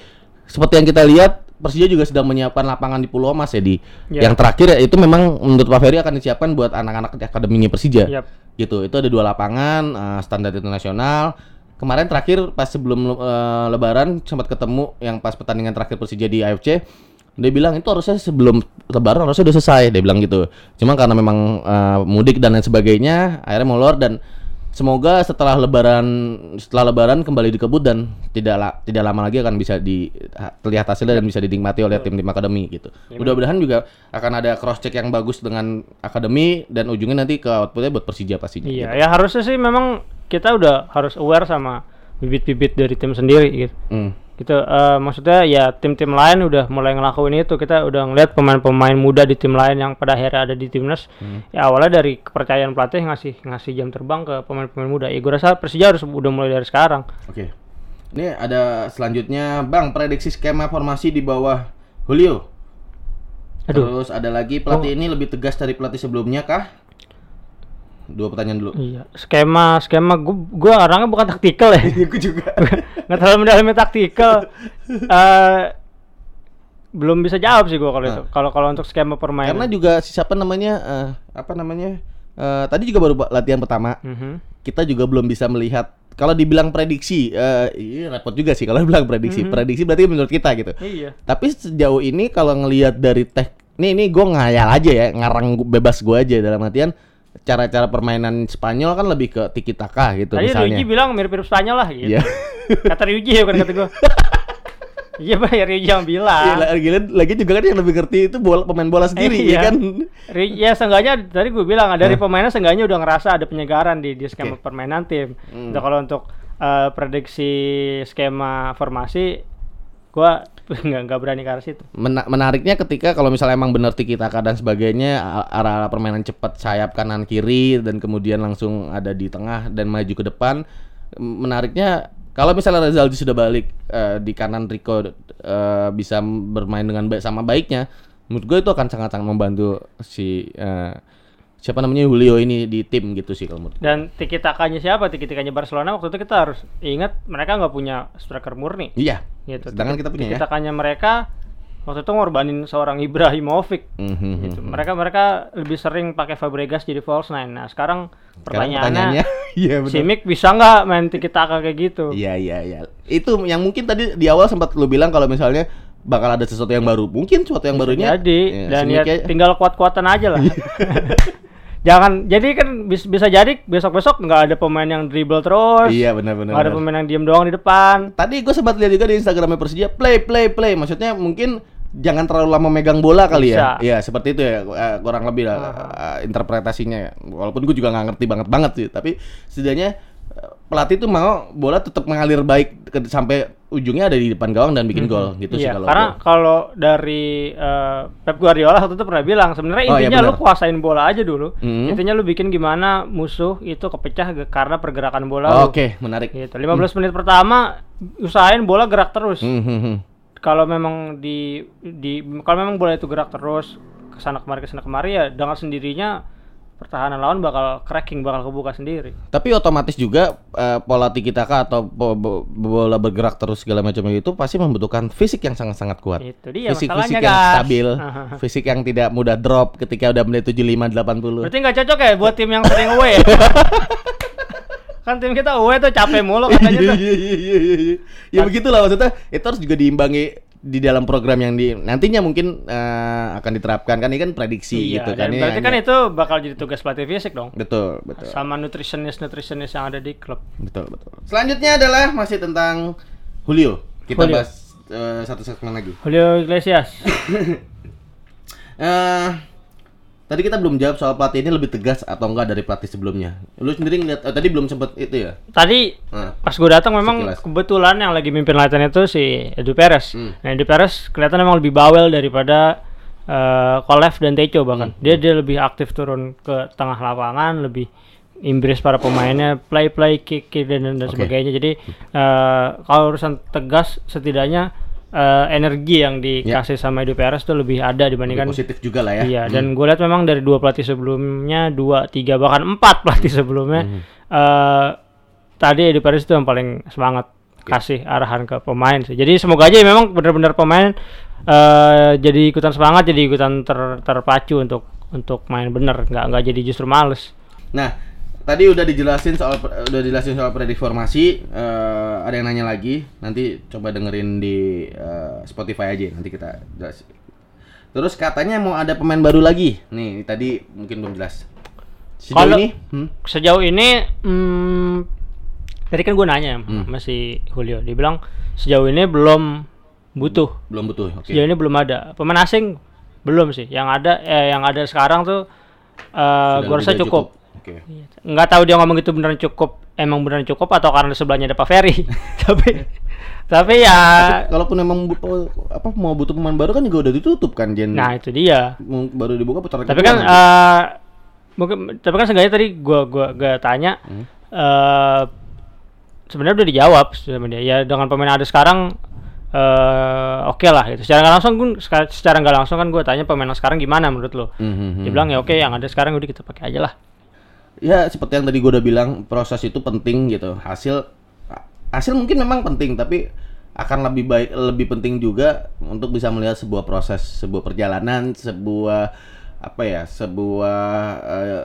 Speaker 2: seperti yang kita lihat Persija juga sedang menyiapkan lapangan di Pulau Mas ya di
Speaker 1: Ya.
Speaker 2: yang terakhir ya itu memang menurut Pak Ferry akan disiapkan buat anak-anak akademinya Persija.
Speaker 1: Yap.
Speaker 2: Gitu. Itu ada dua lapangan uh, standar internasional. Kemarin terakhir pas sebelum uh, lebaran sempat ketemu yang pas pertandingan terakhir Persija di AFC dia bilang itu harusnya sebelum lebaran harusnya udah selesai dia bilang gitu. Cuma karena memang uh, mudik dan lain sebagainya akhirnya molor dan semoga setelah lebaran setelah lebaran kembali dikebut dan tidak la- tidak lama lagi akan bisa di ha- terlihat hasilnya dan bisa dinikmati oleh tim-tim akademi gitu mudah-mudahan juga akan ada cross check yang bagus dengan akademi dan ujungnya nanti ke outputnya buat Persija pastinya
Speaker 1: Iya,
Speaker 2: gitu.
Speaker 1: ya harusnya sih memang kita udah harus aware sama bibit-bibit dari tim sendiri gitu.
Speaker 2: Hmm.
Speaker 1: Gitu, eh, maksudnya ya tim-tim lain udah mulai ngelakuin itu. Kita udah ngeliat pemain-pemain muda di tim lain yang pada akhirnya ada di timnas.
Speaker 2: Hmm.
Speaker 1: Ya awalnya dari kepercayaan pelatih ngasih ngasih jam terbang ke pemain-pemain muda. Ya gue rasa Persija harus udah mulai dari sekarang.
Speaker 2: Oke. Ini ada selanjutnya Bang, prediksi skema formasi di bawah Julio.
Speaker 1: Aduh.
Speaker 2: Terus ada lagi pelatih ini lebih tegas dari pelatih sebelumnya kah? Dua pertanyaan dulu.
Speaker 1: Iya, skema skema gue gue orangnya bukan taktikal ya. <laughs>
Speaker 2: Aku juga. <laughs>
Speaker 1: nggak terlalu mendalami taktikal. <laughs> Eh belum bisa jawab sih gue kalau itu. Kalau kalau untuk skema permainan.
Speaker 2: Karena juga si siapa namanya eh, apa namanya? Eh, tadi juga baru latihan pertama.
Speaker 1: Mhm.
Speaker 2: Kita juga belum bisa melihat kalau dibilang prediksi, eh iya repot juga sih kalau bilang prediksi. Prediksi berarti menurut kita gitu.
Speaker 1: Iya.
Speaker 2: Tapi sejauh ini kalau ngelihat dari teh nih ini gue ngayal aja ya ngarang bebas gue aja dalam artian cara-cara permainan Spanyol kan lebih ke tiki taka gitu
Speaker 1: Tadi
Speaker 2: misalnya.
Speaker 1: Ryuji bilang mirip-mirip Spanyol lah gitu.
Speaker 2: Iya. <laughs>
Speaker 1: Kata Ryuji ya bukan kata gue. <laughs> iya Pak, ya Ryuji yang bilang.
Speaker 2: lagi, lagi juga kan yang lebih ngerti itu bola pemain bola sendiri
Speaker 1: Iya.
Speaker 2: ya kan.
Speaker 1: Ry- ya seenggaknya tadi gue bilang dari pemainnya seenggaknya udah ngerasa ada penyegaran di di skema
Speaker 2: Oke.
Speaker 1: permainan tim.
Speaker 2: Hmm.
Speaker 1: Nah, kalau untuk eh, prediksi skema formasi gue <laughs> nggak nggak berani ke arah situ.
Speaker 2: Mena- menariknya ketika kalau misalnya emang bener tiki taka dan sebagainya a- arah permainan cepat sayap kanan kiri dan kemudian langsung ada di tengah dan maju ke depan menariknya kalau misalnya Rezaldi sudah balik eh, di kanan Rico eh, bisa bermain dengan baik sama baiknya menurut gue itu akan sangat-sangat membantu si eh, siapa namanya Julio ini di tim gitu sih kalau menurut.
Speaker 1: Dan tiki takanya siapa? Tiki takanya Barcelona waktu itu kita harus ingat mereka nggak punya striker murni.
Speaker 2: Iya.
Speaker 1: Gitu.
Speaker 2: Sedangkan kita punya
Speaker 1: tiki
Speaker 2: ya.
Speaker 1: takanya mereka waktu itu ngorbanin seorang Ibrahimovic.
Speaker 2: Mhm,
Speaker 1: gitu.
Speaker 2: mhm.
Speaker 1: Mereka mereka lebih sering pakai Fabregas jadi false nine. Nah sekarang
Speaker 2: Sekarang
Speaker 1: pertanyaannya, <laughs>
Speaker 2: iya benar.
Speaker 1: si Mick bisa nggak main tiki taka kayak gitu?
Speaker 2: Iya iya iya. Itu yang mungkin tadi di awal sempat lu bilang kalau misalnya bakal ada sesuatu yang baru. Mungkin sesuatu yang barunya.
Speaker 1: Jadi
Speaker 2: ya,
Speaker 1: dan ya tinggal kuat-kuatan aja lah. <laughs> Jangan jadi kan bis- bisa jadi besok-besok nggak ada pemain yang dribble terus.
Speaker 2: Iya benar benar.
Speaker 1: Ada pemain yang diem doang di depan.
Speaker 2: Tadi gue sempat lihat juga di Instagramnya Persija play play play. Maksudnya mungkin jangan terlalu lama megang bola kali ya.
Speaker 1: Bisa.
Speaker 2: Iya seperti itu ya eh, kurang lebih lah eh, interpretasinya. Walaupun gue juga nggak ngerti banget banget sih. Tapi setidaknya eh, pelatih tuh mau bola tetap mengalir baik ke- sampai ujungnya ada di depan gawang dan bikin gol gitu sih
Speaker 1: Iya,
Speaker 2: kalau
Speaker 1: karena kalau dari eh, Pep Guardiola waktu itu pernah bilang sebenarnya
Speaker 2: Oh, iya,
Speaker 1: intinya lu
Speaker 2: benar.
Speaker 1: kuasain bola aja dulu.
Speaker 2: Mhm.
Speaker 1: Intinya lu bikin gimana musuh itu kepecah karena pergerakan bola lu.
Speaker 2: Oke menarik.
Speaker 1: Gitu. 15 menit pertama usahain bola gerak terus.
Speaker 2: Hmm, hmm, hmm.
Speaker 1: Kalau memang di di kalau memang bola itu gerak terus ke sana kemari ke sana kemari ya dengan sendirinya pertahanan lawan bakal cracking, bakal kebuka sendiri.
Speaker 2: Tapi otomatis juga eh, pola tiki taka atau bo- bo- bola bergerak terus segala macam itu pasti membutuhkan fisik yang sangat-sangat kuat.
Speaker 1: Itu dia
Speaker 2: fisik fisik yang stabil, <laughs> fisik yang tidak mudah drop ketika udah menit 75 80.
Speaker 1: Berarti nggak cocok ya buat tim yang sering away. ya? <laughs> kan tim kita away tuh capek mulu katanya
Speaker 2: Iya
Speaker 1: tuh.
Speaker 2: iya iya iya iya. Ya begitulah maksudnya itu harus juga diimbangi di dalam program yang di nantinya mungkin eh, akan diterapkan kan ini kan prediksi
Speaker 1: iya,
Speaker 2: gitu kan ini
Speaker 1: berarti kan
Speaker 2: hanya-
Speaker 1: itu bakal jadi tugas pelatih fisik dong.
Speaker 2: betul betul
Speaker 1: Sama nutritionist nutritionist yang ada di klub.
Speaker 2: betul betul selanjutnya adalah masih tentang Julio kita
Speaker 1: Julio.
Speaker 2: bahas eh, satu segmen lagi
Speaker 1: Julio Iglesias. <laughs>
Speaker 2: eh tadi kita belum jawab soal pelatih ini lebih tegas atau enggak dari pelatih sebelumnya lu sendiri ngeliat eh, tadi belum sempet itu ya
Speaker 1: Tadi
Speaker 2: Nah,
Speaker 1: pas gue datang memang
Speaker 2: Sekilas.
Speaker 1: kebetulan yang lagi mimpin latihan itu si Edu Perez.
Speaker 2: Hmm.
Speaker 1: Nah Edu Perez kelihatan memang lebih bawel daripada eh Kolev dan Teco bahkan.
Speaker 2: Hmm.
Speaker 1: Dia dia lebih aktif turun ke tengah lapangan, lebih imbris para pemainnya, play play kick, kick dan dan
Speaker 2: Oke.
Speaker 1: sebagainya. Jadi eh kalau urusan tegas setidaknya eh, energi yang dikasih sama Edu Perez tuh lebih ada
Speaker 2: lebih
Speaker 1: dibandingkan
Speaker 2: positif juga lah ya.
Speaker 1: Iya, dan gue lihat memang dari dua pelatih sebelumnya, dua, tiga, bahkan empat pelatih sebelumnya, eh tadi Edi Paris itu yang paling semangat kasih arahan ke pemain sih. Jadi semoga aja memang benar-benar pemain eh jadi ikutan semangat, jadi ikutan ter- terpacu untuk untuk main bener, nggak nggak jadi justru males.
Speaker 2: Nah, tadi udah dijelasin soal udah dijelasin soal predik formasi. eh, ada yang nanya lagi. Nanti coba dengerin di eh, Spotify aja. Nanti kita jelas. Terus katanya mau ada pemain baru lagi. Nih, tadi mungkin belum jelas. Sejauh
Speaker 1: Kalau-
Speaker 2: ini, hmm,
Speaker 1: Sejauh ini, hmm, tadi kan gue nanya
Speaker 2: Hmm.
Speaker 1: masih Julio, dia bilang sejauh ini belum butuh
Speaker 2: belum butuh. Oke.
Speaker 1: Sejauh ini belum ada. Pemain asing belum sih. Yang ada eh, yang ada sekarang tuh eh
Speaker 2: Sudah
Speaker 1: gua rasa
Speaker 2: dari
Speaker 1: cukup.
Speaker 2: Oke.
Speaker 1: Nggak tahu dia ngomong itu beneran cukup, emang beneran cukup atau karena di sebelahnya ada Pak Ferry. <laughs> tapi tapi ya
Speaker 2: Kalaupun emang bu- apa mau butuh pemain baru kan juga udah ditutup kan Jen.
Speaker 1: nah itu dia.
Speaker 2: Baru dibuka putaran
Speaker 1: Tapi kan eh mungkin tapi kan seenggaknya tadi gua gua gak tanya
Speaker 2: Hmm.
Speaker 1: eh sebenarnya udah dijawab dia. Ya dengan pemain yang ada sekarang eh oke lah gitu. Secara nggak langsung gue secara nggak langsung kan gue tanya pemain yang sekarang gimana menurut lo?
Speaker 2: Hmm, hmm.
Speaker 1: Dia bilang ya oke yang ada sekarang udah kita pakai aja lah.
Speaker 2: Ya seperti yang tadi gue udah bilang proses itu penting gitu hasil hasil mungkin memang penting tapi akan lebih baik lebih penting juga untuk bisa melihat sebuah proses sebuah perjalanan sebuah apa ya sebuah eh,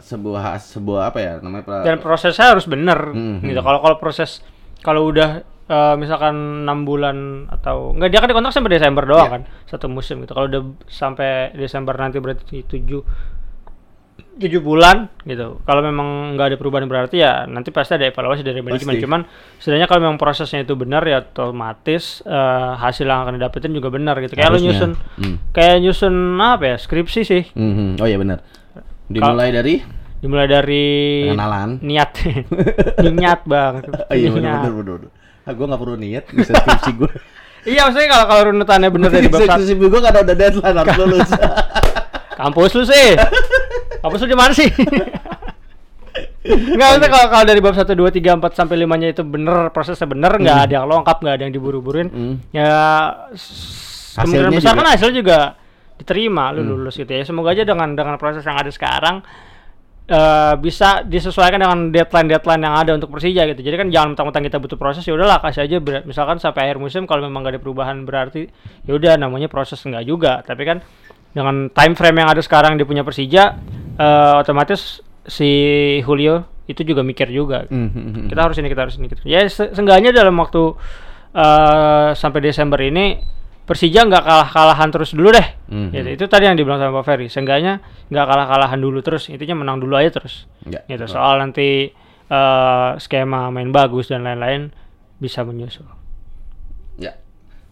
Speaker 2: sebuah sebuah apa ya namanya
Speaker 1: Dan prosesnya harus bener
Speaker 2: Hmm,
Speaker 1: gitu. Kalau kalau proses kalau udah eh, misalkan enam bulan atau enggak dia kan dikontrak sampai Desember doang
Speaker 2: Iya.
Speaker 1: kan satu musim gitu. Kalau udah sampai Desember nanti berarti tujuh tujuh bulan gitu. Kalau memang nggak ada perubahan berarti ya nanti pasti ada evaluasi dari manajemen. Cuman setidaknya kalau memang prosesnya itu benar ya otomatis eh, hasil yang akan didapetin juga benar gitu. Kayak
Speaker 2: Harusnya.
Speaker 1: nyusun
Speaker 2: Hmm.
Speaker 1: kayak nyusun apa ya skripsi sih.
Speaker 2: Mhm. oh iya benar dimulai dari
Speaker 1: Dimulai dari
Speaker 2: pengenalan
Speaker 1: niat <laughs> niat banget
Speaker 2: oh, iya benar benar benar benar. ah, gue nggak perlu niat bisa skripsi gue <laughs>
Speaker 1: iya maksudnya kalau kalau runutannya bener dari bab satu
Speaker 2: skripsi gue kan ada deadline harus lulus <laughs>
Speaker 1: kampus lu sih kampus lu di mana sih Enggak, maksudnya kalau kalau dari bab 1, 2, 3, 4 sampai 5 nya itu bener, prosesnya bener, nggak ada yang lengkap, nggak ada yang diburu-buruin.
Speaker 2: Hmm.
Speaker 1: Ya kemungkinan besar
Speaker 2: juga-
Speaker 1: kan hasilnya juga diterima, lu
Speaker 2: Hmm.
Speaker 1: lulus gitu ya. Semoga aja dengan dengan proses yang ada sekarang eh, bisa disesuaikan dengan deadline-deadline yang ada untuk Persija gitu. Jadi kan jangan mentang-mentang kita butuh proses ya udahlah kasih aja ber- misalkan sampai akhir musim kalau memang nggak ada perubahan berarti ya udah namanya proses enggak juga. Tapi kan dengan time frame yang ada sekarang di punya Persija eh, otomatis si Julio itu juga mikir juga.
Speaker 2: Mhm.
Speaker 1: Kita harus ini, kita harus ini. Gitu. Ya se- seenggaknya dalam waktu eh, sampai Desember ini Persija nggak kalah-kalahan terus dulu deh.
Speaker 2: Mhm.
Speaker 1: Gitu. Itu tadi yang dibilang sama Pak Ferry. Seenggaknya nggak kalah-kalahan dulu terus. Intinya menang dulu aja terus.
Speaker 2: Ya,
Speaker 1: Gitu. Soal nanti eh, skema main bagus dan lain-lain bisa menyusul.
Speaker 2: Ya.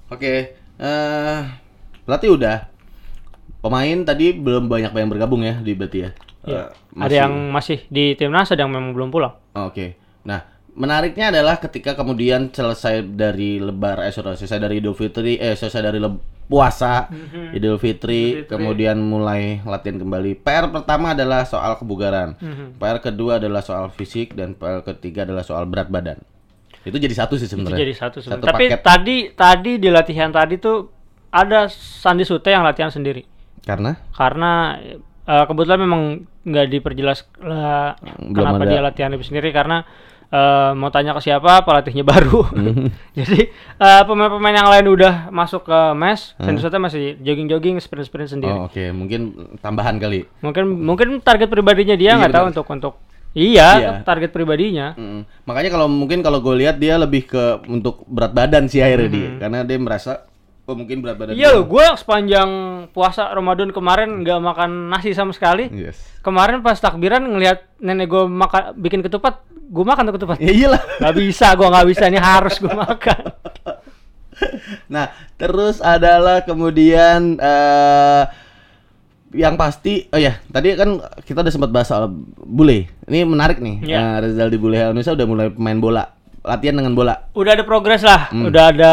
Speaker 2: Oke. Eh berarti udah. Pemain tadi belum banyak yang bergabung ya di berarti ya.
Speaker 1: Iya.
Speaker 2: Eh,
Speaker 1: Ada
Speaker 2: masih-
Speaker 1: yang masih di timnas, ada yang memang belum pulang.
Speaker 2: Oh, Oke. Nah, menariknya adalah ketika kemudian selesai dari lebar eh sorry, selesai dari Idul Fitri eh selesai dari leb- puasa Idul Fitri,
Speaker 1: Fitri.
Speaker 2: kemudian mulai latihan kembali. PR pertama adalah soal kebugaran.
Speaker 1: Mhm.
Speaker 2: PR kedua adalah soal fisik dan PR ketiga adalah soal berat badan. Itu jadi satu sih sebenarnya.
Speaker 1: jadi satu sebenarnya.
Speaker 2: Satu
Speaker 1: Tapi
Speaker 2: paket.
Speaker 1: tadi tadi di latihan tadi tuh ada Sandi Sute yang latihan sendiri.
Speaker 2: Karena
Speaker 1: karena eh, kebetulan memang nggak diperjelas lah
Speaker 2: Belum
Speaker 1: kenapa
Speaker 2: ada.
Speaker 1: dia latihan lebih sendiri karena eh, mau tanya ke siapa pelatihnya baru
Speaker 2: Hmm. <laughs>
Speaker 1: jadi eh, pemain-pemain yang lain udah masuk ke mes Sandi Sute masih jogging-jogging sprint-sprint sendiri
Speaker 2: Hmm. oh, oke, mungkin tambahan kali.
Speaker 1: mungkin mungkin target pribadinya dia
Speaker 2: Iya,
Speaker 1: nggak tahu
Speaker 2: benar.
Speaker 1: untuk untuk iya,
Speaker 2: Iya.
Speaker 1: target pribadinya
Speaker 2: Mm. Makanya kalau mungkin kalau gue lihat dia lebih ke untuk berat badan sih akhirnya dia,
Speaker 1: Mhm.
Speaker 2: karena dia merasa Oh, mungkin berat badan.
Speaker 1: Iya loh, gue sepanjang puasa Ramadan kemarin nggak makan nasi sama sekali.
Speaker 2: Yes.
Speaker 1: Kemarin pas takbiran ngelihat nenek gue makan bikin ketupat, gue makan tuh ketupat.
Speaker 2: Ya iyalah.
Speaker 1: Gak bisa, gue nggak bisa ini harus gue makan. <laughs>
Speaker 2: Nah, terus adalah kemudian eh yang pasti, oh ya, tadi kan kita udah sempat bahas soal bule. Ini menarik nih.
Speaker 1: Iya.
Speaker 2: Eh, Rizal di Bule Indonesia udah mulai main bola, latihan dengan bola.
Speaker 1: Udah ada progres lah,
Speaker 2: Hmm.
Speaker 1: udah ada,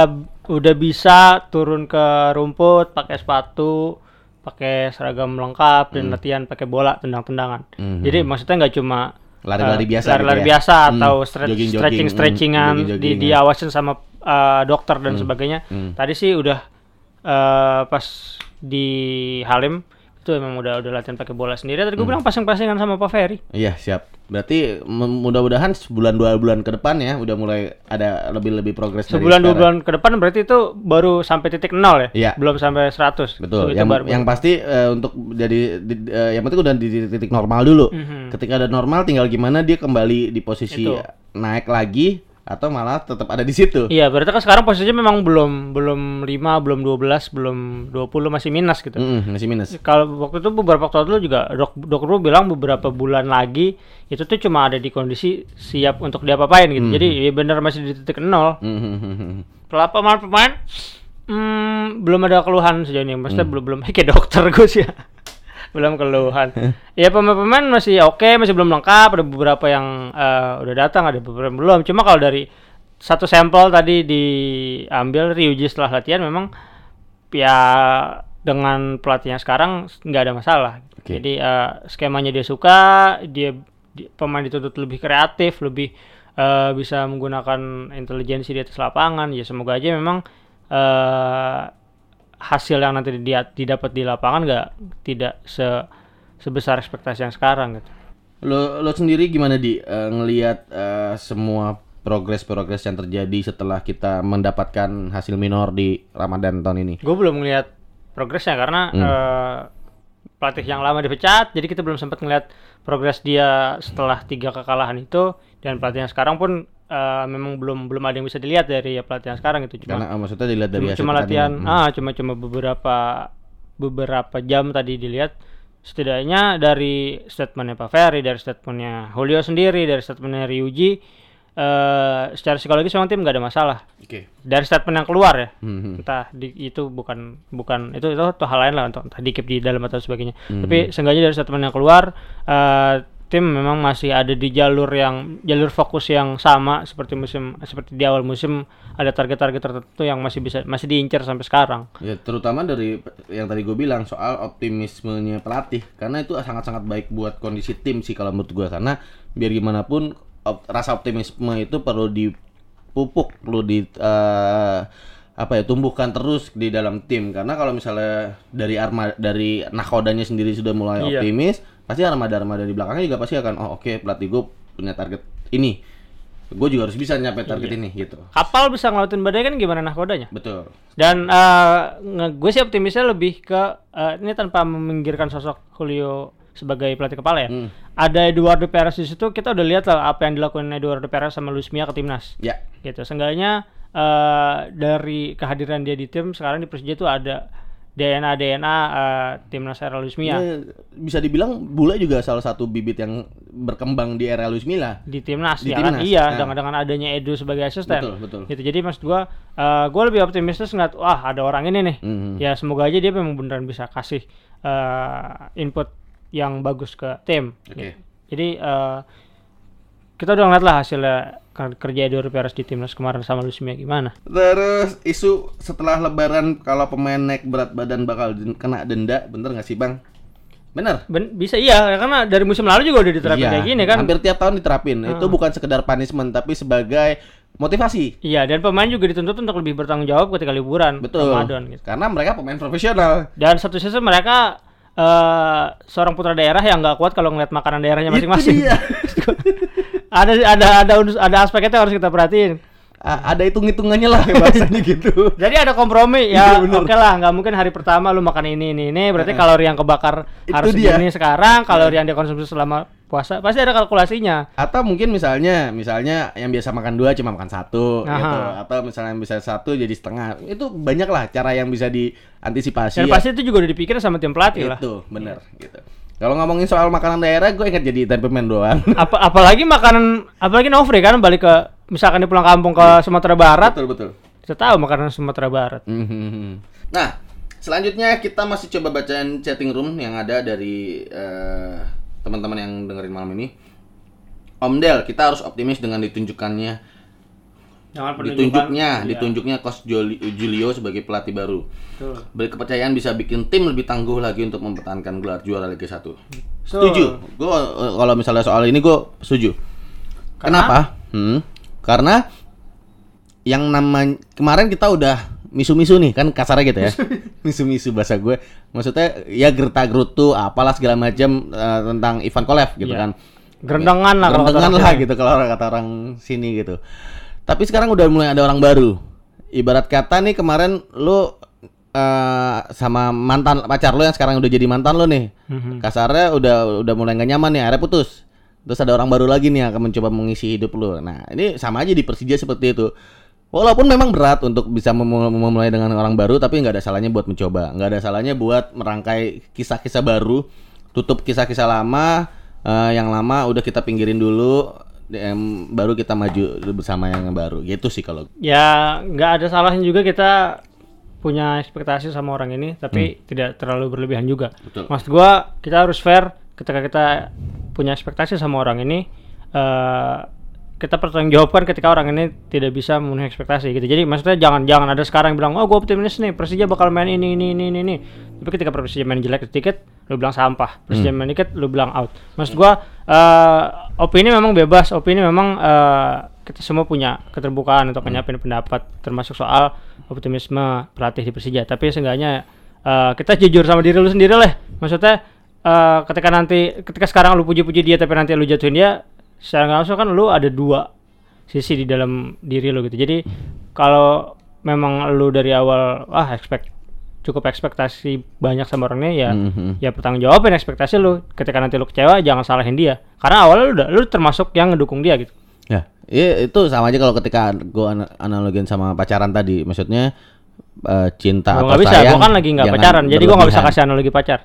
Speaker 1: udah bisa turun ke rumput, pakai sepatu, pakai seragam lengkap dan latihan pakai bola tendang-tendangan.
Speaker 2: Hmm.
Speaker 1: Jadi maksudnya nggak cuma
Speaker 2: Lari-lari
Speaker 1: eh,
Speaker 2: biasa
Speaker 1: lari-lari
Speaker 2: gitu ya?
Speaker 1: biasa
Speaker 2: Hmm,
Speaker 1: atau
Speaker 2: jogging-jogging,
Speaker 1: stretching
Speaker 2: hmm,
Speaker 1: stretchingan di
Speaker 2: jogging-jogging, ya.
Speaker 1: diawasin sama eh, dokter dan sebagainya.
Speaker 2: hmm.
Speaker 1: Tadi sih udah eh, pas di Halim itu emang udah udah latihan pakai bola sendiri. Tadi gue
Speaker 2: Hmm.
Speaker 1: bilang pasang-pasangan sama Pak Ferry.
Speaker 2: Iya, siap. Berarti mudah-mudahan sebulan dua bulan ke depan ya udah mulai ada lebih-lebih progres dari
Speaker 1: Sebulan dua bulan ke depan berarti itu baru sampai titik nol ya?
Speaker 2: Iya.
Speaker 1: Belum sampai 100.
Speaker 2: Betul.
Speaker 1: Itu
Speaker 2: yang
Speaker 1: baru-
Speaker 2: yang pasti eh, untuk jadi di- eh, yang penting udah di titik normal dulu.
Speaker 1: Mhm.
Speaker 2: Ketika ada normal tinggal gimana dia kembali di posisi
Speaker 1: Itu.
Speaker 2: naik lagi atau malah tetap ada di situ.
Speaker 1: Iya, berarti kan sekarang posisinya memang belum belum 5, belum 12, belum 20 masih minus gitu.
Speaker 2: Mm-mm, masih minus.
Speaker 1: Kalau waktu itu beberapa waktu lalu juga dok dokter lu bilang beberapa bulan lagi itu tuh cuma ada di kondisi siap untuk diapa-apain gitu. Jadi ya benar masih di titik nol.
Speaker 2: Mhm.
Speaker 1: Kalau pemain-pemain hmm, belum ada keluhan sejauh ini. Maksudnya belum belum kayak dokter gue sih ya. Belum keluhan. <laughs> ya pemain-pemain masih oke, masih belum lengkap. Ada beberapa yang eh, udah datang, ada beberapa yang belum. Cuma kalau dari satu sampel tadi diambil Ryuji setelah latihan memang ya dengan pelatihnya sekarang nggak ada masalah.
Speaker 2: Oke.
Speaker 1: Jadi eh, skemanya dia suka, dia di- pemain dituntut lebih kreatif, lebih eh, bisa menggunakan intelijensi di atas lapangan. Ya semoga aja memang eh, hasil yang nanti dia didapat di lapangan nggak tidak se sebesar ekspektasi yang sekarang gitu.
Speaker 2: Lo lo sendiri gimana di eh, ngelihat eh, semua progres-progres yang terjadi setelah kita mendapatkan hasil minor di Ramadan tahun ini?
Speaker 1: Gue belum ngelihat progresnya karena
Speaker 2: Hmm.
Speaker 1: eh, pelatih yang lama dipecat, jadi kita belum sempat ngelihat progres dia setelah tiga kekalahan itu dan pelatih yang sekarang pun eh, memang belum belum ada yang bisa dilihat dari pelatih yang sekarang itu cuma
Speaker 2: Karena eh, maksudnya dilihat dari
Speaker 1: cuma, latihan
Speaker 2: pertandingan.
Speaker 1: ah cuma cuma beberapa beberapa jam tadi dilihat setidaknya dari statementnya Pak Ferry dari statementnya Julio sendiri dari statementnya Ryuji eh secara psikologis memang tim nggak ada masalah
Speaker 2: Oke.
Speaker 1: dari statement yang keluar ya
Speaker 2: Mhm.
Speaker 1: entah di, itu bukan bukan itu itu tuh hal lain lah untuk entah dikip di dalam atau sebagainya
Speaker 2: Hmm.
Speaker 1: tapi seenggaknya dari statement yang keluar eh, tim memang masih ada di jalur yang jalur fokus yang sama seperti musim seperti di awal musim ada target-target tertentu yang masih bisa masih diincar sampai sekarang.
Speaker 2: Ya terutama dari yang tadi gue bilang soal optimismenya pelatih karena itu sangat-sangat baik buat kondisi tim sih kalau menurut gue karena biar gimana pun op- rasa optimisme itu perlu dipupuk perlu di eh, apa ya tumbuhkan terus di dalam tim. Karena kalau misalnya dari arma dari nakodanya sendiri sudah mulai
Speaker 1: Iya.
Speaker 2: optimis pasti armada-armada di belakangnya juga pasti akan oh oke pelatih gue punya target ini. Gue juga harus bisa nyampe target
Speaker 1: Iya.
Speaker 2: ini gitu.
Speaker 1: Kapal bisa ngelautin badai kan gimana nahkodanya?
Speaker 2: Betul.
Speaker 1: Dan eh, nge- gue sih optimisnya lebih ke eh, ini tanpa meminggirkan sosok Julio sebagai pelatih kepala ya.
Speaker 2: Hmm.
Speaker 1: ada Eduardo Perez di situ kita udah lihat lah apa yang dilakukan Eduardo Perez sama Luis Mia ke timnas.
Speaker 2: Ya.
Speaker 1: Gitu. Seenggaknya eh, dari kehadiran dia di tim sekarang di Persija itu ada DNA DNA eh, timnas era Luis Mia
Speaker 2: Ya, bisa dibilang bule juga salah satu bibit yang berkembang di era Luis Milla.
Speaker 1: di timnas
Speaker 2: Di
Speaker 1: ya kan
Speaker 2: timnas,
Speaker 1: iya
Speaker 2: nah.
Speaker 1: dengan dengan adanya Edu sebagai asisten
Speaker 2: Betul, betul.
Speaker 1: gitu jadi maksud gua eh, gua lebih optimistis ngeliat wah ada orang ini nih
Speaker 2: Mhm.
Speaker 1: ya semoga aja dia memang beneran bisa kasih eh, input yang bagus ke tim
Speaker 2: Oke.
Speaker 1: jadi eh, kita udah ngeliat lah hasilnya kerja Eduardo Perez di timnas kemarin sama Luis Mia gimana
Speaker 2: Terus isu setelah lebaran kalau pemain naik berat badan bakal kena denda, bener nggak sih bang? Bener.
Speaker 1: Ben- bisa iya ya, karena dari musim lalu juga udah diterapin
Speaker 2: Iya,
Speaker 1: kayak gini kan
Speaker 2: Hampir tiap tahun diterapin. Itu bukan sekedar punishment tapi sebagai motivasi.
Speaker 1: Iya, dan pemain juga dituntut untuk lebih bertanggung jawab ketika liburan
Speaker 2: Betul.
Speaker 1: Ramadan gitu.
Speaker 2: Karena mereka pemain profesional.
Speaker 1: Dan satu sisi mereka eh seorang putra daerah yang nggak kuat kalau ngeliat makanan daerahnya masing-masing.
Speaker 2: Itu dia. <laughs>
Speaker 1: ada ada ada ada aspek itu yang harus kita perhatiin.
Speaker 2: A- ada hitung-hitungannya lah bahasanya <laughs> gitu.
Speaker 1: Jadi ada kompromi
Speaker 2: Iya,
Speaker 1: ya.
Speaker 2: bener.
Speaker 1: Oke lah, nggak mungkin hari pertama lu makan ini ini ini berarti kalori yang kebakar
Speaker 2: Itu
Speaker 1: harus
Speaker 2: dia.
Speaker 1: segini sekarang, kalori yang dikonsumsi selama puasa pasti ada kalkulasinya.
Speaker 2: Atau mungkin misalnya, misalnya yang biasa makan dua cuma makan satu,
Speaker 1: Aha.
Speaker 2: gitu. Atau misalnya yang bisa satu jadi setengah. Itu banyak lah cara yang bisa diantisipasi.
Speaker 1: Dan
Speaker 2: ya.
Speaker 1: pasti itu juga udah dipikir sama tim pelatih lah.
Speaker 2: Itu, bener. Gitu. Kalau ngomongin soal makanan daerah, gue ingat jadi tempemen doang. <laughs>
Speaker 1: Apa apalagi makanan apalagi Novri kan balik ke misalkan dia pulang kampung ke Sumatera Barat,
Speaker 2: betul betul.
Speaker 1: kita tahu makanan Sumatera Barat.
Speaker 2: Mhm. Nah, selanjutnya kita masih coba bacain chatting room yang ada dari eh, teman-teman yang dengerin malam ini. Om Del, kita harus optimis dengan ditunjukkannya ditunjuknya,
Speaker 1: Iya.
Speaker 2: ditunjuknya Coach Julio sebagai pelatih baru.
Speaker 1: Betul.
Speaker 2: Berkepercayaan bisa bikin tim lebih tangguh lagi untuk mempertahankan gelar juara Liga 1.
Speaker 1: Betul.
Speaker 2: Setuju. Gue kalau misalnya soal ini gue setuju. Kenapa? Hmm, karena yang namanya kemarin kita udah misu-misu nih kan kasarnya gitu ya. misu-misu <laughs> bahasa gue. Maksudnya ya gerta gerutu apalah segala macam eh, tentang Ivan Kolev gitu
Speaker 1: Iya.
Speaker 2: kan.
Speaker 1: Gerendengan lah
Speaker 2: Gerendengan lah gitu kalau orang kata orang sini gitu. Tapi sekarang udah mulai ada orang baru. Ibarat kata nih kemarin lu eh, sama mantan pacar lu yang sekarang udah jadi mantan lu nih.
Speaker 1: Mhm.
Speaker 2: Kasarnya udah udah mulai gak nyaman nih, akhirnya putus. Terus ada orang baru lagi nih yang akan mencoba mengisi hidup lu. Nah, ini sama aja di Persija seperti itu. Walaupun memang berat untuk bisa memul- memulai dengan orang baru, tapi nggak ada salahnya buat mencoba. Nggak ada salahnya buat merangkai kisah-kisah baru, tutup kisah-kisah lama, eh, yang lama udah kita pinggirin dulu, em, baru kita maju bersama yang baru. Gitu sih kalau.
Speaker 1: Ya nggak ada salahnya juga kita punya ekspektasi sama orang ini, tapi tidak terlalu berlebihan juga.
Speaker 2: Betul.
Speaker 1: Maksud gua kita harus fair ketika kita punya ekspektasi sama orang ini. eh kita pertanggungjawabkan ketika orang ini tidak bisa memenuhi ekspektasi gitu. Jadi maksudnya jangan jangan ada sekarang yang bilang, "Oh, gue optimis nih, Persija bakal main ini ini ini ini." Ini." Tapi ketika Persija main jelek sedikit, lu bilang sampah. Persija main dikit, lu bilang out. Maksud gua eh opini memang bebas, opini memang eh kita semua punya keterbukaan untuk menyampaikan pendapat termasuk soal optimisme pelatih di Persija. Tapi seenggaknya eh kita jujur sama diri lu sendiri lah. Maksudnya eh ketika nanti ketika sekarang lu puji-puji dia tapi nanti lu jatuhin dia, secara nggak langsung kan lu ada dua sisi di dalam diri lu gitu. Jadi kalau memang lu dari awal wah expect cukup ekspektasi banyak sama orangnya ya
Speaker 2: Mhm.
Speaker 1: ya pertanggung jawabin ekspektasi lu. Ketika nanti lu kecewa jangan salahin dia. Karena awalnya lu udah lu termasuk yang ngedukung dia gitu.
Speaker 2: Ya, iya itu sama aja kalau ketika gue analogin sama pacaran tadi, maksudnya eh, cinta
Speaker 1: Gua
Speaker 2: atau
Speaker 1: bisa
Speaker 2: sayang.
Speaker 1: gua kan lagi nggak pacaran jadi gua nggak bisa kasih analogi pacar.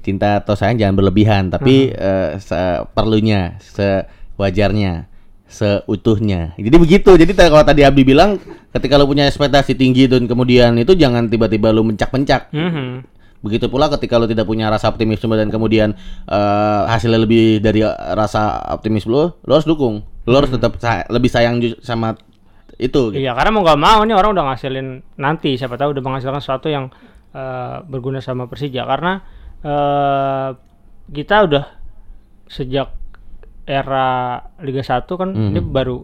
Speaker 2: Cinta atau sayang jangan berlebihan, tapi eh, seperlunya, sewajarnya, seutuhnya. Jadi begitu. Jadi kalau tadi Abdi bilang, ketika lu punya ekspektasi tinggi dan kemudian itu jangan tiba-tiba lu mencak-mencak.
Speaker 1: Mhm.
Speaker 2: Begitu pula ketika lu tidak punya rasa optimisme dan kemudian eh, hasilnya lebih dari rasa optimis lu, lu harus dukung. Lu harus tetap sa- lebih sayang sama itu. gitu.
Speaker 1: iya karena mau nggak mau nih orang udah ngasilin nanti siapa tahu udah menghasilkan sesuatu yang eh, berguna sama Persija karena eh, kita udah sejak era Liga 1 kan ini baru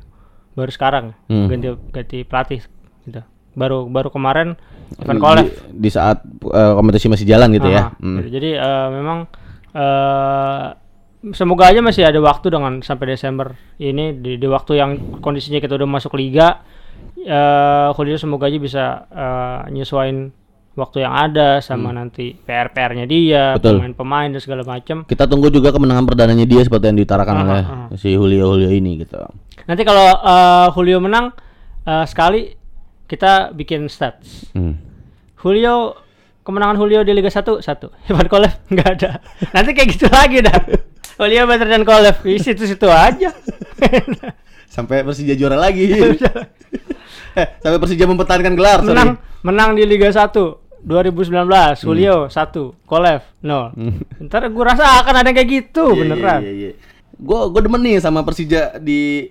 Speaker 1: baru sekarang
Speaker 2: Hmm.
Speaker 1: ganti ganti pelatih gitu baru baru kemarin Ivan
Speaker 2: Di-
Speaker 1: Kolev
Speaker 2: di, saat eh, kompetisi masih jalan gitu ya.
Speaker 1: Aha,
Speaker 2: Hmm.
Speaker 1: gitu. Jadi eh, memang eh semoga aja masih ada waktu dengan sampai Desember ini di, di waktu yang kondisinya kita udah masuk liga. Eh Julio semoga aja bisa eh, nyesuain waktu yang ada sama nanti PR-PR-nya dia,
Speaker 2: Hmm.
Speaker 1: Pemain-pemain dan segala macam.
Speaker 2: Kita tunggu juga kemenangan perdananya dia seperti yang diutarakan
Speaker 1: Aha,
Speaker 2: oleh
Speaker 1: aha.
Speaker 2: si Julio Julio ini gitu.
Speaker 1: Nanti kalau eh, Julio menang eh, sekali kita bikin stats.
Speaker 2: Hmm.
Speaker 1: Julio kemenangan Julio di Liga 1 satu. Ivan <laughs> Kolev nggak ada. Nanti kayak gitu lagi dah. Julio better dan Kolev. Di situ-situ aja. <laughs>
Speaker 2: Sampai Persija juara lagi. <laughs> eh, sampai Persija mempertahankan gelar. sorry.
Speaker 1: menang menang di Liga 1 2019 Julio 1 Kolev 0. Ntar gue rasa akan ada yang kayak gitu
Speaker 2: Iya,
Speaker 1: beneran.
Speaker 2: Iya, iya, Gue gue demen nih sama Persija di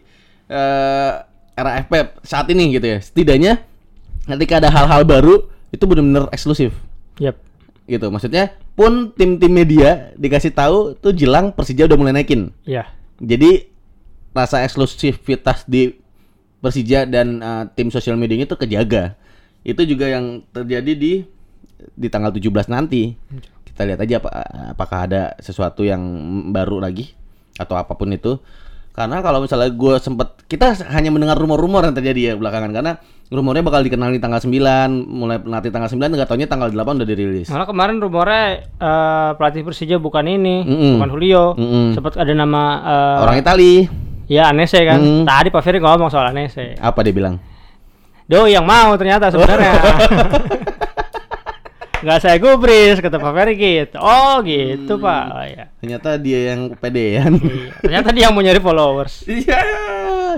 Speaker 2: eh, era FP saat ini gitu ya. Setidaknya ketika ada hal-hal baru itu benar-benar eksklusif
Speaker 1: Yap.
Speaker 2: gitu. Maksudnya pun tim-tim media dikasih tahu tuh jelang Persija udah mulai naikin.
Speaker 1: Ya.
Speaker 2: Jadi rasa eksklusivitas di Persija dan eh, tim sosial media itu kejaga. Itu juga yang terjadi di di tanggal 17 nanti. Kita lihat aja apa, apakah ada sesuatu yang baru lagi atau apa pun itu. Karena kalau misalnya gue sempet kita hanya mendengar rumor-rumor yang terjadi ya belakangan karena rumornya bakal dikenal di tanggal 9, mulai nanti tanggal 9 enggak taunya tanggal 8 udah dirilis.
Speaker 1: Malah kemarin rumornya eh, pelatih Persija bukan ini,
Speaker 2: Mm-mm.
Speaker 1: bukan Julio.
Speaker 2: Mm-mm.
Speaker 1: Sempat ada nama eh,
Speaker 2: Orang Itali.
Speaker 1: ya Anese kan.
Speaker 2: Mm.
Speaker 1: Tadi Pak Ferry ngomong soal Anese.
Speaker 2: Apa dia bilang?
Speaker 1: Do yang mau ternyata sebenarnya. <laughs> Nggak saya gubris kata Pak Ferry gitu. Oh gitu Pak. Oh, iya.
Speaker 2: Ternyata dia yang pedean.
Speaker 1: Iya. Ternyata dia yang mau nyari followers.
Speaker 2: Iya,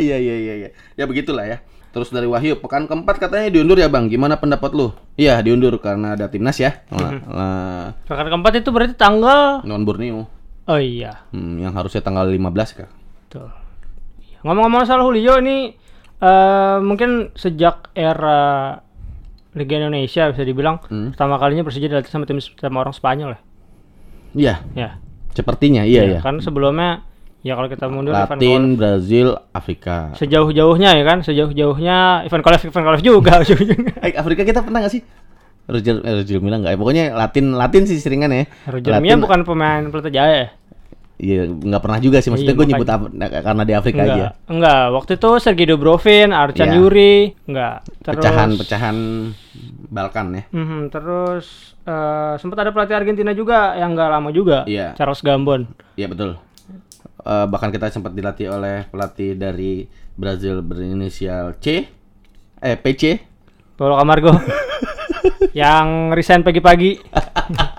Speaker 2: iya, iya, iya, iya. Ya begitulah ya. Terus dari Wahyu, pekan keempat katanya diundur ya bang. Gimana pendapat lu? Iya diundur karena ada timnas ya. Lah, lah,
Speaker 1: Pekan keempat itu berarti tanggal
Speaker 2: non Borneo.
Speaker 1: Oh iya.
Speaker 2: Hmm, yang harusnya tanggal 15 kan.
Speaker 1: Betul. Iya. Ngomong-ngomong soal Julio ini eh mungkin sejak era Liga Indonesia bisa dibilang
Speaker 2: Hmm.
Speaker 1: pertama kalinya Persija dilatih sama tim sama orang Spanyol ya.
Speaker 2: Iya,
Speaker 1: Ya.
Speaker 2: sepertinya iya ya.
Speaker 1: Kan sebelumnya ya kalau kita mundur Ivan
Speaker 2: Latin, Brazil, Afrika.
Speaker 1: sejauh-jauhnya ya kan, sejauh-jauhnya Ivan Kolev Ivan Kolev juga. <laughs>
Speaker 2: Eh, Afrika kita pernah gak sih? Roger, eh, Roger Milla enggak? Pokoknya Latin Latin sih seringan ya.
Speaker 1: Roger
Speaker 2: Latin-
Speaker 1: Mia bukan pemain Pelita Jaya ya?
Speaker 2: Iya, nggak pernah juga sih. Maksudnya
Speaker 1: Iya,
Speaker 2: gue nyebut karena di Afrika
Speaker 1: Enggak,
Speaker 2: aja.
Speaker 1: enggak. Waktu itu Sergei Dobrovin, Arcan
Speaker 2: Iya.
Speaker 1: Yuri, enggak. Terus
Speaker 2: Pecahan-pecahan Balkan ya.
Speaker 1: Mhm, terus eh, sempat ada pelatih Argentina juga yang enggak lama juga,
Speaker 2: Iya.
Speaker 1: Charles Gambon.
Speaker 2: Iya betul. Eh, bahkan kita sempat dilatih oleh pelatih dari Brazil berinisial C, eh PC.
Speaker 1: Paulo Camargo. <laughs> yang resign pagi-pagi. <laughs>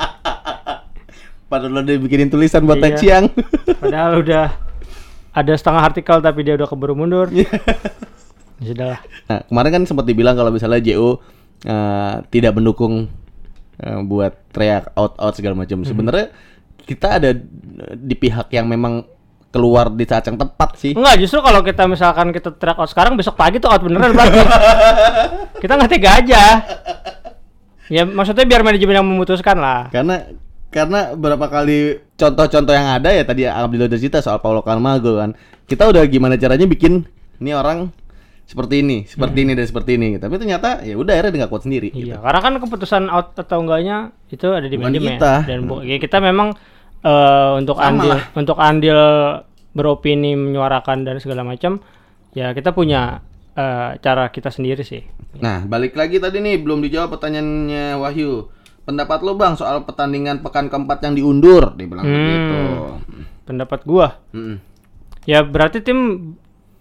Speaker 2: Padahal udah bikinin tulisan buat
Speaker 1: Iya.
Speaker 2: Chiang.
Speaker 1: Padahal udah ada setengah artikel tapi dia udah keburu mundur.
Speaker 2: Iya.
Speaker 1: Ya Sudahlah.
Speaker 2: nah, kemarin kan sempat dibilang kalau misalnya JO eh, tidak mendukung eh, buat teriak out out segala
Speaker 1: Hmm.
Speaker 2: macam. Sebenarnya kita ada di pihak yang memang keluar di saat yang tepat sih.
Speaker 1: Enggak, justru kalau kita misalkan kita track out sekarang besok pagi tuh out beneran berarti. <laughs> kita nggak tega aja. Ya maksudnya biar manajemen yang memutuskan lah.
Speaker 2: Karena karena berapa kali contoh-contoh yang ada ya tadi Abdullah udah cerita soal Paulo Carmago kan. Kita udah gimana caranya bikin ini orang seperti ini, seperti ini dan seperti ini. Tapi ternyata ya udah akhirnya nggak kuat sendiri. gitu.
Speaker 1: Iya, karena kan keputusan out atau enggaknya itu ada di manajemen
Speaker 2: kita.
Speaker 1: dan bu- ya kita memang eh, untuk
Speaker 2: Sama
Speaker 1: andil
Speaker 2: lah.
Speaker 1: untuk andil beropini menyuarakan dan segala macam ya kita punya eh, cara kita sendiri sih.
Speaker 2: Nah, balik lagi tadi nih belum dijawab pertanyaannya Wahyu. Pendapat lo Bang soal pertandingan pekan keempat yang diundur, bilang
Speaker 1: Hmm.
Speaker 2: begitu.
Speaker 1: Pendapat gua
Speaker 2: Mm-mm.
Speaker 1: ya berarti tim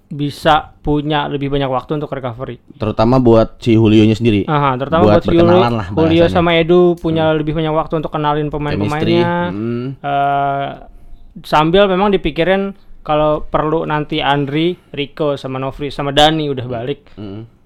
Speaker 1: bisa punya lebih banyak waktu untuk recovery.
Speaker 2: Terutama buat si Julio-nya sendiri.
Speaker 1: Aha, terutama buat, Julio,
Speaker 2: berkenalan lah
Speaker 1: Julio sama Edu punya lebih banyak waktu untuk kenalin pemain-pemainnya.
Speaker 2: Mm.
Speaker 1: Eh, sambil memang dipikirin kalau perlu nanti Andri, Rico sama Novri sama Dani udah balik
Speaker 2: Mm.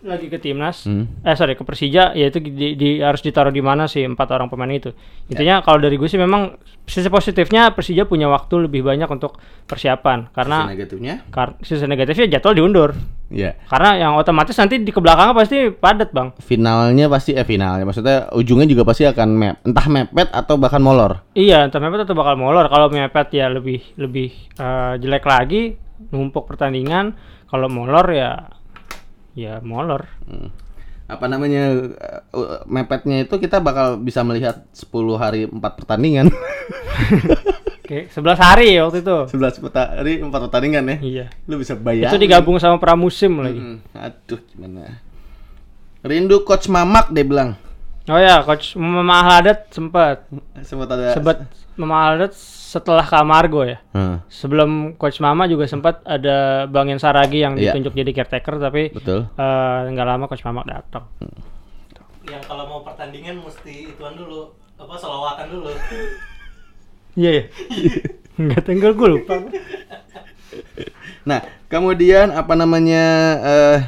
Speaker 1: Lagi ke timnas.
Speaker 2: Mm.
Speaker 1: Eh sorry ke Persija, ya itu di, di- harus ditaruh di mana sih empat orang pemain itu.
Speaker 2: Ya.
Speaker 1: Intinya kalau dari gue sih memang sisi positifnya Persija punya waktu lebih banyak untuk persiapan
Speaker 2: Sisi
Speaker 1: karena
Speaker 2: negatifnya?
Speaker 1: kar sisi negatifnya jadwal diundur.
Speaker 2: Ya.
Speaker 1: Karena yang otomatis nanti di ke belakangnya pasti padat bang.
Speaker 2: Finalnya pasti eh finalnya maksudnya ujungnya juga pasti akan map, entah mepet atau bahkan molor.
Speaker 1: Iya, entah mepet atau bakal molor. Kalau mepet ya lebih lebih eh, jelek lagi, numpuk pertandingan. Kalau molor ya ya molor.
Speaker 2: Hmm. Apa namanya uh, mepetnya itu kita bakal bisa melihat 10 hari 4 pertandingan. <laughs>
Speaker 1: Oke, 11 hari waktu itu.
Speaker 2: 11 peta- hari 4 pertandingan ya.
Speaker 1: Iya.
Speaker 2: Lu bisa bayar.
Speaker 1: Itu digabung sama pramusim lagi.
Speaker 2: Aduh gimana. Rindu coach Mamak dia bilang.
Speaker 1: Oh ya, coach Mama Ahladat sempat
Speaker 2: Sempat ada
Speaker 1: sempat Mama Ahladat setelah Kamargo ya.
Speaker 2: Hmm,
Speaker 1: Sebelum coach Mama juga sempat ada Bang Saragi yang
Speaker 2: Iya.
Speaker 1: ditunjuk jadi caretaker tapi
Speaker 2: betul.
Speaker 1: eh, nggak lama coach Mama datang.
Speaker 3: Yang kalau mau pertandingan mesti ituan dulu, apa selawatan dulu.
Speaker 1: Iya <laughs> ya. Enggak tenggel gue lupa.
Speaker 2: Nah, kemudian apa namanya eh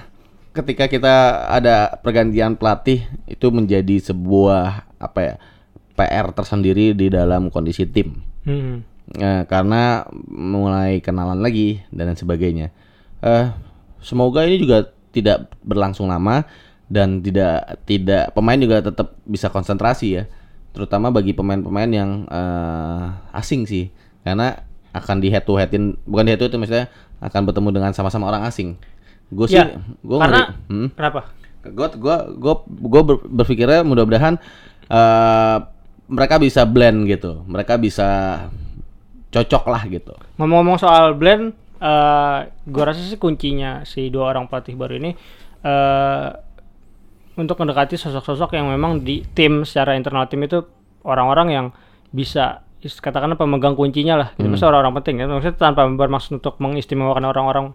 Speaker 2: ketika kita ada pergantian pelatih itu menjadi sebuah apa ya PR tersendiri di dalam kondisi tim.
Speaker 1: Hmm.
Speaker 2: Eh, karena mulai kenalan lagi dan lain sebagainya. Eh semoga ini juga tidak berlangsung lama dan tidak tidak pemain juga tetap bisa konsentrasi ya, terutama bagi pemain-pemain yang eh, asing sih, karena akan di head to headin bukan di head to head maksudnya akan bertemu dengan sama-sama orang asing. Gue sih,
Speaker 1: Ya,
Speaker 2: gue
Speaker 1: karena
Speaker 2: hmm,
Speaker 1: kenapa?
Speaker 2: gue gue gue gue ber- berpikirnya mudah-mudahan eh, mereka bisa blend gitu, mereka bisa cocok lah gitu.
Speaker 1: Ngomong-ngomong soal blend, eh gua rasa sih kuncinya si dua orang pelatih baru ini eh untuk mendekati sosok-sosok yang memang di tim secara internal tim itu orang-orang yang bisa is- katakanlah pemegang kuncinya lah gitu. Maksudnya orang-orang penting ya maksudnya tanpa bermaksud untuk mengistimewakan orang-orang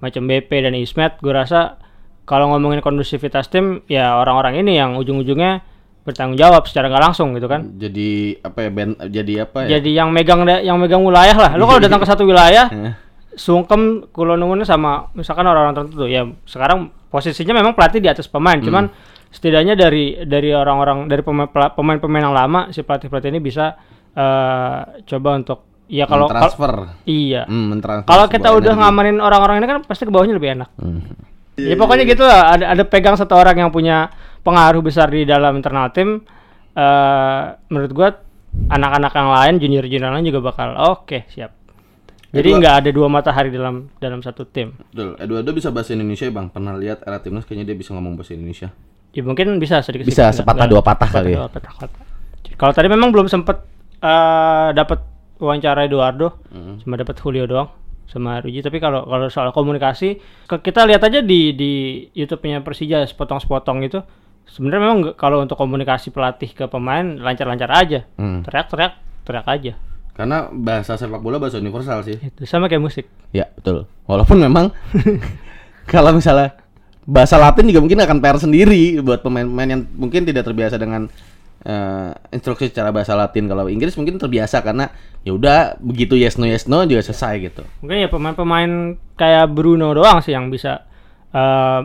Speaker 1: macam BP dan Ismet gue rasa kalau ngomongin kondusivitas tim ya orang-orang ini yang ujung-ujungnya bertanggung jawab secara nggak langsung gitu kan
Speaker 2: Jadi apa ya ben, jadi apa ya?
Speaker 1: jadi yang megang yang megang wilayah lah lu kalau <laughs> datang ke satu wilayah
Speaker 2: Eh,
Speaker 1: sungkem kulonungunnya sama misalkan orang-orang tertentu ya sekarang posisinya memang pelatih di atas pemain
Speaker 2: Hmm.
Speaker 1: cuman setidaknya dari dari orang-orang dari pemain-pemain yang lama si pelatih-pelatih ini bisa eh, coba untuk ya kalau
Speaker 2: transfer.
Speaker 1: iya
Speaker 2: Hmm,
Speaker 1: kalau kita udah
Speaker 2: energi.
Speaker 1: ngamanin orang-orang ini kan pasti ke bawahnya lebih enak
Speaker 2: Hmm.
Speaker 1: ya pokoknya gitu lah ada ada pegang satu orang yang punya pengaruh besar di dalam internal tim eh menurut gua anak-anak yang lain junior-junior lain juga bakal oke siap jadi nggak ada dua matahari dalam dalam satu tim
Speaker 2: Betul. Eduardo bisa bahasa Indonesia ya, Bang. Pernah lihat era timnas kayaknya dia bisa ngomong bahasa Indonesia.
Speaker 1: ya mungkin bisa sedikit
Speaker 2: Bisa sepatah dua patah kali ya.
Speaker 1: kalau tadi memang belum sempet eh dapat wawancara Eduardo
Speaker 2: Hmm.
Speaker 1: cuma dapat Julio doang sama Ruji tapi kalau kalau soal komunikasi ke- kita lihat aja di di YouTube-nya Persija sepotong-sepotong itu sebenarnya memang kalau untuk komunikasi pelatih ke pemain lancar-lancar aja
Speaker 2: Hmm.
Speaker 1: teriak-teriak teriak aja
Speaker 2: Karena bahasa sepak bola bahasa universal sih.
Speaker 1: itu sama kayak musik
Speaker 2: Ya, betul. Walaupun memang <laughs> kalau misalnya bahasa Latin juga mungkin akan PR sendiri buat pemain-pemain yang mungkin tidak terbiasa dengan eh, instruksi secara bahasa Latin. Kalau Inggris mungkin terbiasa karena ya udah begitu yes no yes no juga selesai gitu.
Speaker 1: mungkin ya pemain-pemain kayak Bruno doang sih yang bisa eh,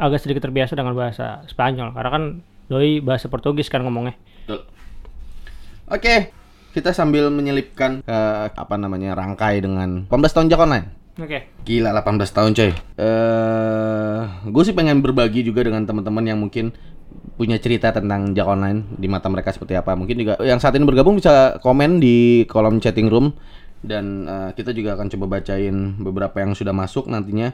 Speaker 1: agak sedikit terbiasa dengan bahasa Spanyol karena kan doi bahasa Portugis kan ngomongnya
Speaker 2: Betul. Oke, kita sambil menyelipkan eh, apa namanya rangkai dengan 18 tahun jak online.
Speaker 1: oke
Speaker 2: Gila 18 tahun coy. Eh, gue sih pengen berbagi juga dengan teman-teman yang mungkin punya cerita tentang jak online di mata mereka seperti apa. Mungkin juga yang saat ini bergabung bisa komen di kolom chatting room dan eh, kita juga akan coba bacain beberapa yang sudah masuk nantinya.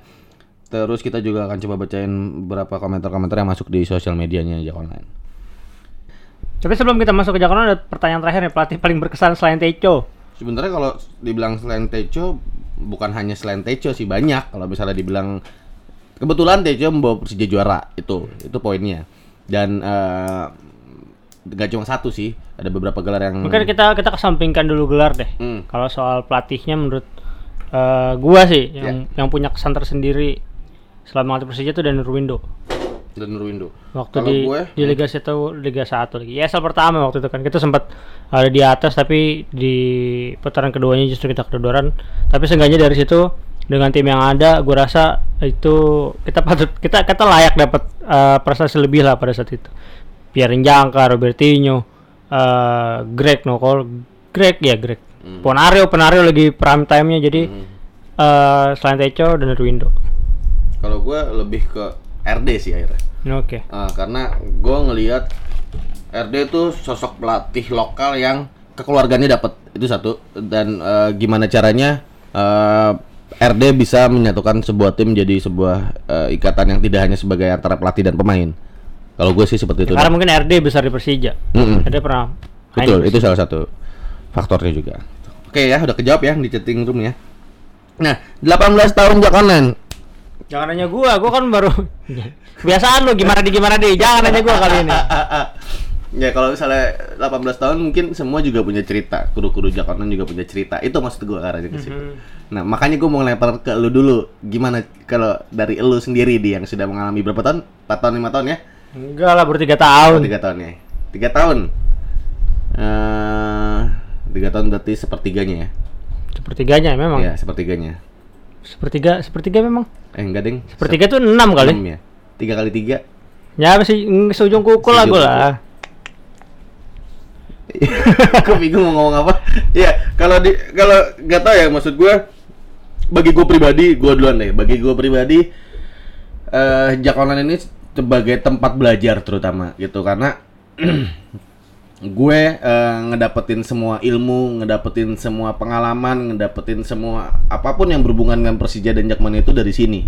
Speaker 2: Terus kita juga akan coba bacain beberapa komentar-komentar yang masuk di sosial medianya jak online.
Speaker 1: tapi sebelum kita masuk ke Jakarta ada pertanyaan terakhir nih pelatih paling berkesan selain Teco
Speaker 2: Sebenarnya kalau dibilang selain Teco bukan hanya selain Teco sih banyak. Kalau misalnya dibilang kebetulan Teco membawa Persija juara itu itu poinnya. Dan eh, nggak cuma satu sih, ada beberapa gelar yang
Speaker 1: Mungkin kita kita kesampingkan dulu gelar deh.
Speaker 2: Hmm.
Speaker 1: Kalau soal pelatihnya menurut eh, gua sih yang yang punya kesan tersendiri selama melatih Persija itu dan Nurwindo.
Speaker 2: dan Nurwindo.
Speaker 1: Waktu
Speaker 2: Kalau
Speaker 1: di
Speaker 2: gue
Speaker 1: di Liga 1 Liga 1 lagi. Ya, pertama waktu itu kan kita sempat ada di atas tapi di putaran keduanya justru kita kedodoran. Tapi seenggaknya dari situ dengan tim yang ada gua rasa itu kita patut kita kita layak dapat eh, prestasi lebih lah pada saat itu. Pierre Jangka, Robertinho, eh Greg Nokol, Greg ya Greg. Ponario, Ponario lagi prime time-nya jadi eh selain Teco dan Nurwindo.
Speaker 2: Kalau gue lebih ke RD sih akhirnya.
Speaker 1: Oke.
Speaker 2: Ah, karena gue ngelihat RD itu sosok pelatih lokal yang kekeluarganya dapat itu satu dan eh, gimana caranya eh, RD bisa menyatukan sebuah tim jadi sebuah eh, ikatan yang tidak hanya sebagai antara pelatih dan pemain. Kalau gue sih seperti itu.
Speaker 1: Karena mungkin RD besar di Persija.
Speaker 2: Mm-mm.
Speaker 1: RD pernah
Speaker 2: Betul, itu salah satu faktornya juga. Oke ya, udah kejawab ya di chatting room ya. Nah, 18 tahun Jak Online.
Speaker 1: Jangan nanya gua, gua kan baru <laughs> kebiasaan lu gimana di gimana deh. Jangan nanya gua kali ini. <laughs>
Speaker 2: Ya kalau misalnya 18 tahun mungkin semua juga punya cerita. Kudu-kudu Jak Online juga punya cerita. Itu maksud gua arahnya ke situ. Nah, makanya gua mau lempar ke lu dulu. Gimana kalau dari lu sendiri di yang sudah mengalami berapa tahun? 4 tahun, 5 tahun ya?
Speaker 1: Enggak lah, baru 3
Speaker 2: Oh,
Speaker 1: tahun.
Speaker 2: 3 tahun ya. 3 tahun. Eh, 3 tahun berarti sepertiganya ya.
Speaker 1: Sepertiganya memang.
Speaker 2: Iya, sepertiganya.
Speaker 1: Sepertiga, sepertiga memang.
Speaker 2: Eh, enggak, Ding.
Speaker 1: Sepertiga tuh 6 kali.
Speaker 2: Enam ya. 3 kali 3.
Speaker 1: Ya apa sih mm, seujung kuku lah
Speaker 2: kuku.
Speaker 1: lah. <laughs>
Speaker 2: Aku bingung mau ngomong apa. Iya, kalau di kalau nggak tahu ya maksud gue bagi gue pribadi, gue duluan deh. Bagi gue pribadi eh Jak Online ini sebagai tempat belajar terutama gitu karena <clears throat> <clears throat> gue eh, ngedapetin semua ilmu, ngedapetin semua pengalaman, ngedapetin semua apa pun yang berhubungan dengan Persija dan Jakmania itu dari sini.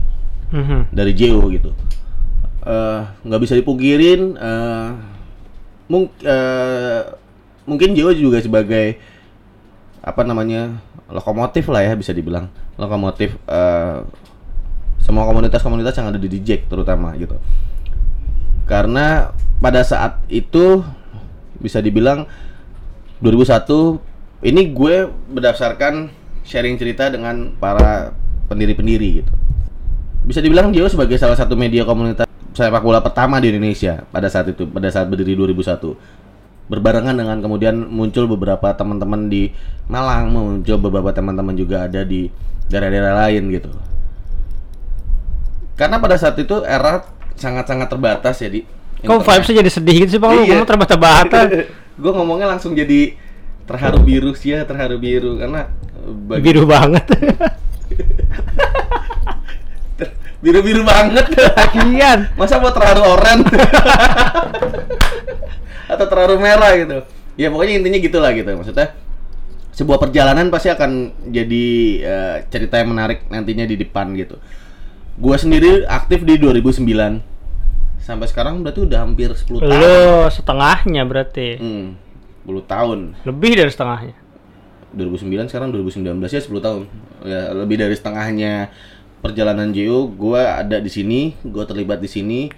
Speaker 1: Mhm.
Speaker 2: dari Jeo gitu. Eh, nggak bisa dipungkirin eh, mung- eh, mungkin Jeo juga sebagai apa namanya lokomotif lah ya bisa dibilang. Lokomotif eh, semua komunitas-komunitas yang ada di DJ terutama gitu. Karena pada saat itu bisa dibilang 2001 ini gue berdasarkan sharing cerita dengan para pendiri-pendiri gitu. Bisa dibilang Jio sebagai salah satu media komunitas sepak bola pertama di Indonesia pada saat itu pada saat berdiri 2001 berbarengan dengan kemudian muncul beberapa teman-teman di Malang muncul beberapa teman-teman juga ada di daerah-daerah lain gitu. Karena pada saat itu era sangat-sangat terbatas ya
Speaker 1: Kok vibesnya jadi sedih gitu sih Bang? Lu
Speaker 2: Iya.
Speaker 1: ngomong terbata-bata. <laughs>
Speaker 2: gue ngomongnya langsung jadi terharu biru sih ya terharu biru karena eh, bagi-
Speaker 1: Biru banget.
Speaker 2: biru-biru banget
Speaker 1: Lagian.
Speaker 2: masa mau terharu oren atau terharu merah gitu ya pokoknya intinya gitulah gitu maksudnya sebuah perjalanan pasti akan jadi eh, cerita yang menarik nantinya di depan gitu gua sendiri aktif di 2009 sampai sekarang berarti udah hampir 10 tahun.
Speaker 1: Lu setengahnya berarti.
Speaker 2: hmm, 10 tahun.
Speaker 1: Lebih dari setengahnya.
Speaker 2: 2009 sekarang 2019 ya 10 tahun. Ya lebih dari setengahnya perjalanan JO gue ada di sini gue terlibat di sini.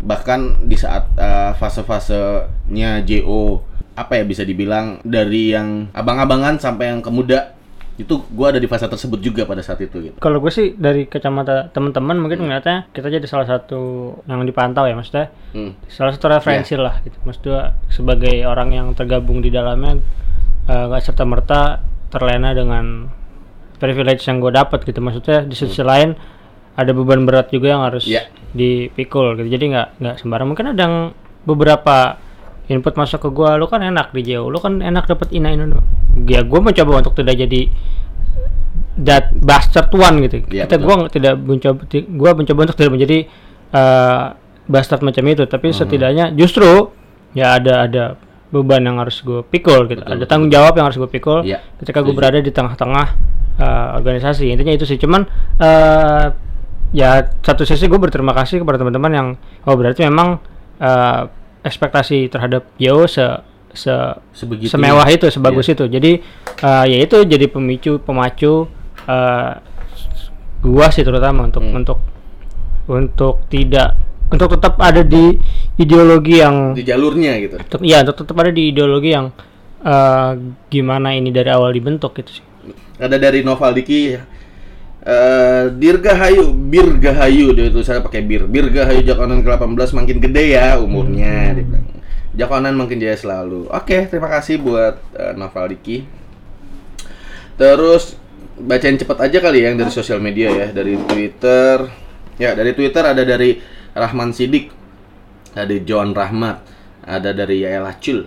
Speaker 2: Bahkan di saat uh, fase-fasenya JO apa ya bisa dibilang dari yang abang-abangan sampai yang ke muda itu gue ada di fase tersebut juga pada saat itu gitu.
Speaker 1: Kalau gue sih dari kacamata teman-teman mungkin ngeliatnya kita jadi salah satu yang dipantau ya maksudnya
Speaker 2: hmm.
Speaker 1: salah satu referensi lah gitu. Maksudnya sebagai orang yang tergabung di dalamnya eh, nggak serta merta terlena dengan privilege yang gue dapat gitu. Maksudnya di sisi lain ada beban berat juga yang harus
Speaker 2: Iya.
Speaker 1: dipikul gitu. Jadi nggak nggak sembarang. Mungkin ada yang beberapa input masuk ke gue lu kan enak di jauh lu kan enak dapat ina ini ya gue mencoba untuk tidak jadi that bastard one gitu.
Speaker 2: Iya,
Speaker 1: kita
Speaker 2: betul.
Speaker 1: gue tidak mencoba gue mencoba untuk tidak menjadi eh, bastard macam itu.
Speaker 2: Hmm.
Speaker 1: tapi setidaknya justru ya ada ada beban yang harus gue pikul gitu.
Speaker 2: Betul,
Speaker 1: ada
Speaker 2: betul,
Speaker 1: tanggung jawab yang harus gue pikul
Speaker 2: Iya,
Speaker 1: ketika gue berada di tengah-tengah eh, organisasi. Intinya itu sih. Cuman eh, ya satu sisi gue berterima kasih kepada teman-teman yang oh berarti memang eh, ekspektasi terhadap Yo se se
Speaker 2: Sebegitu
Speaker 1: semewah
Speaker 2: ya.
Speaker 1: itu sebagus
Speaker 2: Iya.
Speaker 1: itu jadi eh, ya itu jadi pemicu pemacu eh, gua sih terutama untuk
Speaker 2: Hmm.
Speaker 1: untuk untuk tidak untuk tetap ada di ideologi yang
Speaker 2: di jalurnya gitu
Speaker 1: untuk ya untuk tetap ada di ideologi yang eh, gimana ini dari awal dibentuk gitu sih
Speaker 2: ada dari Noval Diki eh Dirgahayu Birgahayu dia itu saya pakai bir. Birgahayu Jakonan ke-18 makin gede ya umurnya dia bilang. Jakonan makin jaya selalu. Oke terima kasih buat eh, Noval Diki. Terus bacain cepet aja kali ya yang dari sosial media ya. Dari Twitter. Ya dari Twitter ada dari Rahman Sidik ada John Rahmat ada dari Yael Acil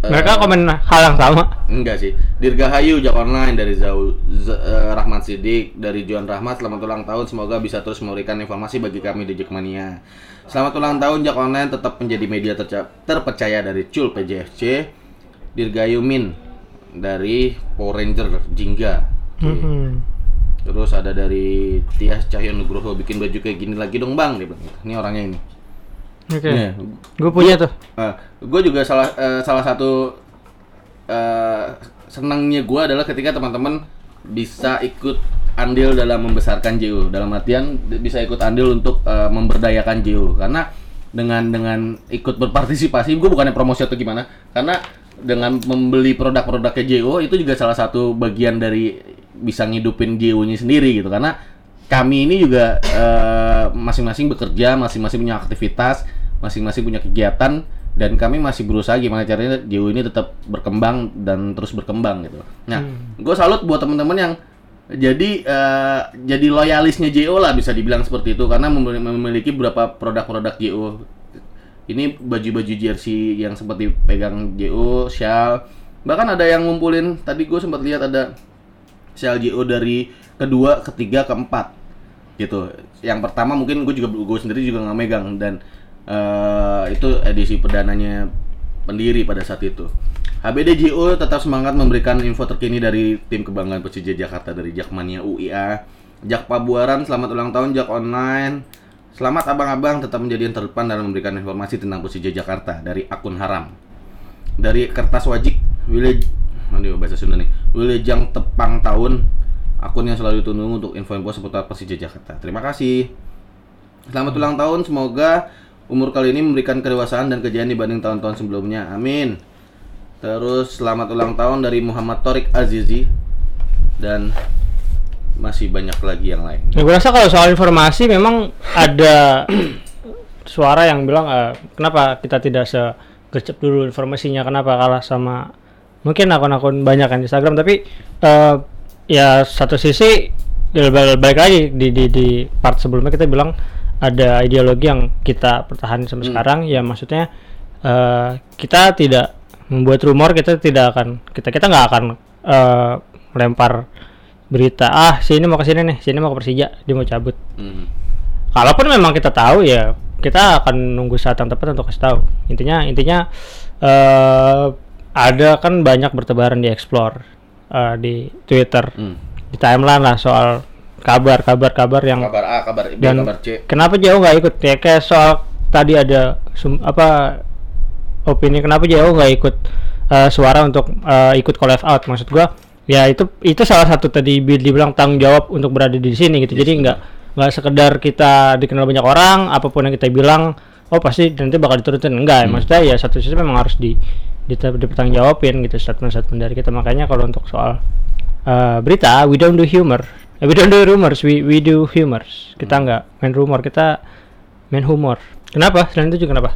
Speaker 1: mereka komen hal yang sama
Speaker 2: Enggak sih. Dirgahayu Jak Online dari Zau Z- eh, Rahmat Sidik dari Johan Rahmat selamat ulang tahun semoga bisa terus memberikan informasi bagi kami di Jackmania. Selamat ulang tahun Jak Online tetap menjadi media terpercaya dari Cul PJFC. Dirgahayu Min dari Power Ranger Jingga. Oke.
Speaker 1: Mhm.
Speaker 2: Terus ada dari Tias Cahyo Nugroho bikin baju kayak gini lagi dong bang dia bilang. Ini orangnya ini.
Speaker 1: Oke.
Speaker 2: Nih,
Speaker 1: gue punya tuh.
Speaker 2: Gue juga salah eh, salah satu eh, senangnya gue adalah ketika teman-teman bisa ikut andil dalam membesarkan JU dalam artian bisa ikut andil untuk eh, memberdayakan JU karena dengan dengan ikut berpartisipasi gue bukannya promosi atau gimana karena dengan membeli produk-produknya JO itu juga salah satu bagian dari bisa ngidupin JU-nya sendiri gitu. Karena kami ini juga masing-masing bekerja, masing-masing punya aktivitas, masing-masing punya kegiatan dan kami masih berusaha gimana caranya JU ini tetap berkembang dan terus berkembang gitu. Nah, gue salut buat teman-teman yang jadi eh, jadi loyalisnya JO lah bisa dibilang seperti itu karena memil- memiliki beberapa produk-produk JO. Ini baju-baju jersey yang sempat dipegang JO, shawl. Bahkan ada yang ngumpulin tadi gue sempat lihat ada shawl JO dari kedua, ketiga, keempat gitu. Yang pertama mungkin gue juga gue sendiri juga nggak megang dan eh, itu edisi perdananya pendiri pada saat itu. HBDJO tetap semangat memberikan info terkini dari tim kebanggaan Persija Jakarta dari Jakmania UIA. Jak Pabuaran, selamat ulang tahun Jak Online. Selamat abang-abang tetap menjadi yang terdepan dalam memberikan informasi tentang Persija Jakarta dari akun haram. Dari kertas wajik Willy Aduh, bahasa Sunda nih. Wilujeng tepang tahun akun yang selalu ditunggu untuk info-info seputar Persija Jakarta. Terima kasih. Selamat ulang tahun, semoga umur kali ini memberikan kedewasaan dan kejayaan dibanding tahun-tahun sebelumnya. Amin. Terus selamat ulang tahun dari Muhammad Torik Azizi dan masih banyak lagi yang lain.
Speaker 1: Ya, gue rasa kalau soal informasi memang ada <coughs> suara yang bilang eh, kenapa kita tidak segercep dulu informasinya, kenapa kalah sama mungkin akun-akun banyak kan di Instagram, tapi eh, ya satu sisi balik lagi di, di di part sebelumnya kita bilang ada ideologi yang kita pertahankan sampai
Speaker 2: Hmm.
Speaker 1: sekarang, ya maksudnya eh, kita tidak membuat rumor, kita tidak akan kita kita nggak akan eh, melempar berita ah sini mau ke sini nih sini mau ke Persija dia mau cabut
Speaker 2: Hmm.
Speaker 1: kalaupun memang kita tahu ya kita akan nunggu saat yang tepat untuk kasih tahu intinya intinya eh ada kan banyak bertebaran di explore eh, di Twitter
Speaker 2: Hmm.
Speaker 1: di timeline lah soal kabar kabar kabar yang
Speaker 2: Kabar A, kabar B,
Speaker 1: dan
Speaker 2: kabar C.
Speaker 1: kenapa jauh nggak ikut? Ya kayak soal tadi ada sum- apa opini kenapa jauh nggak ikut eh, suara untuk eh, ikut call out? Maksud gua ya itu itu salah satu tadi bi- dibilang tanggung jawab untuk berada di sini gitu. Jadi nggak nggak sekedar kita dikenal banyak orang apa pun yang kita bilang oh pasti nanti bakal diturutin. Enggak maksudnya ya satu sisi memang harus di dita- dipertanggungjawabin gitu statement-statement dari kita. Makanya kalau untuk soal eh, berita we don't do humor we don't do rumors we we do humors. Kita nggak main rumor kita main humor. Kenapa? Selain itu juga kenapa?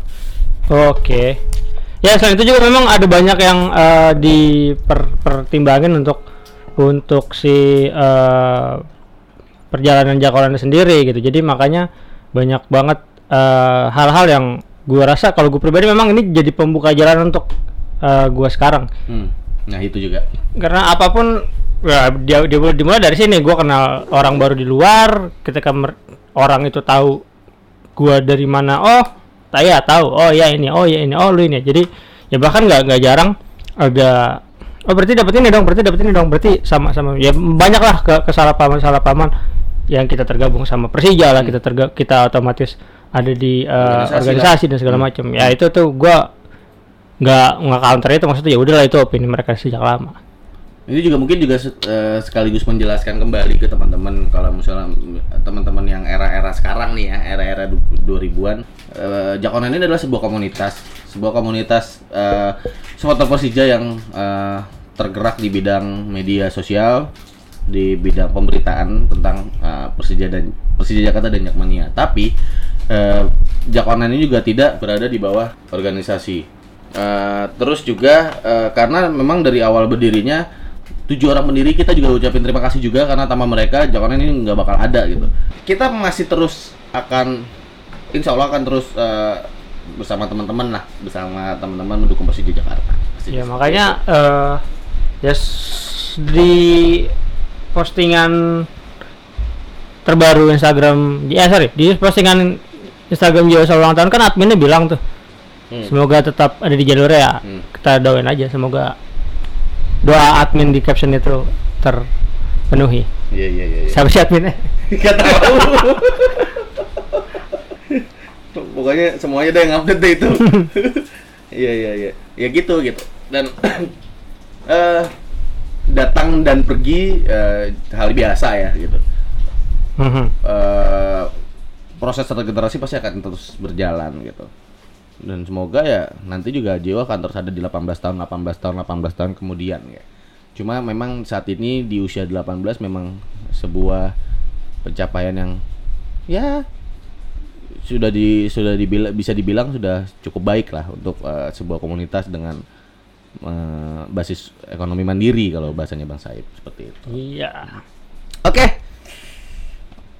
Speaker 1: Oke. Ya selain itu juga memang ada banyak yang eh, dipertimbangin untuk untuk si eh, perjalanan Jakarta sendiri gitu. Jadi makanya banyak banget eh, hal-hal yang gua rasa kalau gue pribadi memang ini jadi pembuka jalan untuk eh, gua sekarang.
Speaker 2: Hmm. Nah, itu juga.
Speaker 1: karena apa pun ya dia, dia dimulai dari sini. Gua kenal orang baru di luar. Ketika mer- orang itu tahu gua dari mana oh saya tahu. Oh ya ini. Oh ya ini. Oh lu ini. Jadi ya bahkan nggak nggak jarang ada oh berarti dapat ini dong berarti dapat ini dong. Berarti sama sama ya banyak lah ke kesalahpahaman salahpahaman yang kita tergabung sama Persija lah. Kita terga kita otomatis ada di eh,
Speaker 2: Organisasi
Speaker 1: organisasi, dan segala macam. Ya itu tuh gua nggak nggak counter itu. Maksudnya ya udahlah itu opini mereka sejak lama
Speaker 2: Ini juga mungkin juga eh, sekaligus menjelaskan kembali ke teman-teman kalau misalnya mm, teman-teman yang era-era sekarang nih ya, era-era du- 2000-an. Eh, Jakonan ini adalah sebuah komunitas, sebuah komunitas eh, supporter Persija yang eh, tergerak di bidang media sosial, di bidang pemberitaan tentang eh, Persija dan Persija Jakarta dan Jakmania. Tapi eh, Jakonan ini juga tidak berada di bawah organisasi. Eh, terus juga eh, karena memang dari awal berdirinya tujuh orang pendiri kita juga ucapin terima kasih juga karena tanpa mereka Jakonan ini nggak bakal ada gitu. Kita masih terus akan insya Allah akan terus eh, bersama teman-teman lah bersama teman-teman mendukung Persija Jakarta. Pasti
Speaker 1: Ya makanya eh ya s- di postingan terbaru Instagram ya sorry di postingan Instagram Jawa ulang tahun kan adminnya bilang tuh
Speaker 2: Hmm.
Speaker 1: semoga tetap ada di jalurnya ya
Speaker 2: Hmm.
Speaker 1: kita doain aja semoga doa admin di caption itu terpenuhi.
Speaker 2: Iya iya iya. iya.
Speaker 1: siapa sih adminnya
Speaker 2: Gak tahu. Pokoknya semuanya deh yang update deh itu. <laughs> Iya iya iya. Ya gitu gitu. Dan <clears throat> eh datang dan pergi eh, hal biasa ya gitu.
Speaker 1: Mhm.
Speaker 2: Eh, proses regenerasi pasti akan terus berjalan gitu. Dan semoga ya nanti juga akan terus ada di 18 tahun, 18 tahun, 18 tahun kemudian ya. Cuma memang saat ini di usia 18 memang sebuah pencapaian yang ya sudah di sudah dibilang bisa dibilang sudah cukup baik lah untuk eh, sebuah komunitas dengan eh, basis ekonomi mandiri kalau bahasanya Bang Said seperti itu.
Speaker 1: iya
Speaker 2: Oke.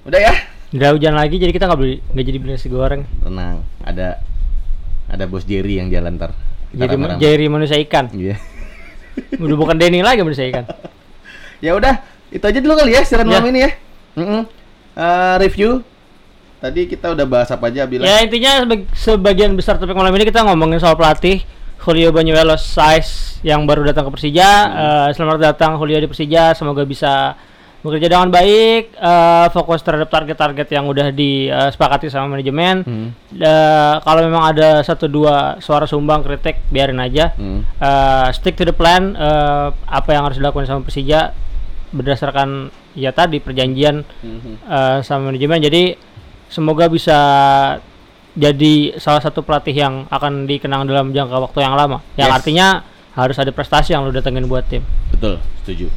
Speaker 2: Udah ya?
Speaker 1: udah hujan lagi jadi kita nggak beli nggak jadi beli nasi goreng
Speaker 2: Tenang, ada ada bos Jerry yang jalan ntar. Kita
Speaker 1: jadi
Speaker 2: rame-rame.
Speaker 1: Jerry manusia ikan
Speaker 2: Iya.
Speaker 1: udah bukan Denny lagi manusia ikan <laughs>
Speaker 2: ya udah, itu aja dulu kali ya siaran
Speaker 1: Ya.
Speaker 2: malam ini ya. Mm-mm. Eh, review. Tadi kita udah bahas apa aja bilang.
Speaker 1: Ya intinya sebag- sebagian besar topik malam ini kita ngomongin soal pelatih Julio Bañuelos Sais yang baru datang ke Persija.
Speaker 2: Hmm.
Speaker 1: Eh, selamat datang Julio di Persija. Semoga bisa bekerja dengan baik, eh, fokus terhadap target-target yang udah disepakati sama manajemen.
Speaker 2: Hmm.
Speaker 1: Eh, kalau memang ada satu dua suara sumbang kritik biarin aja.
Speaker 2: Hmm.
Speaker 1: Eh, stick to the plan. eh, apa yang harus dilakukan sama Persija berdasarkan ya tadi perjanjian
Speaker 2: Hmm.
Speaker 1: eh, sama manajemen. Jadi semoga bisa jadi salah satu pelatih yang akan dikenang dalam jangka waktu yang lama. Yang
Speaker 2: Yes.
Speaker 1: artinya harus ada prestasi yang lu datengin buat tim.
Speaker 2: Betul, setuju.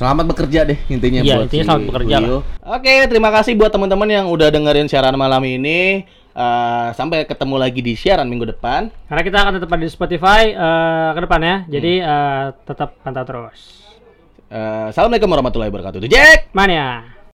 Speaker 2: Selamat bekerja deh intinya
Speaker 1: Iya,
Speaker 2: buat
Speaker 1: intinya
Speaker 2: si
Speaker 1: selamat bekerja
Speaker 2: Julio. Oke, terima kasih buat teman-teman yang udah dengerin siaran malam ini. Eh, sampai ketemu lagi di siaran minggu depan.
Speaker 1: Karena kita akan tetap ada di Spotify eh, ke depannya. Jadi
Speaker 2: Hmm.
Speaker 1: eh, tetap pantau terus.
Speaker 2: Eh, Assalamualaikum warahmatullahi wabarakatuh. Jack.
Speaker 1: Mania.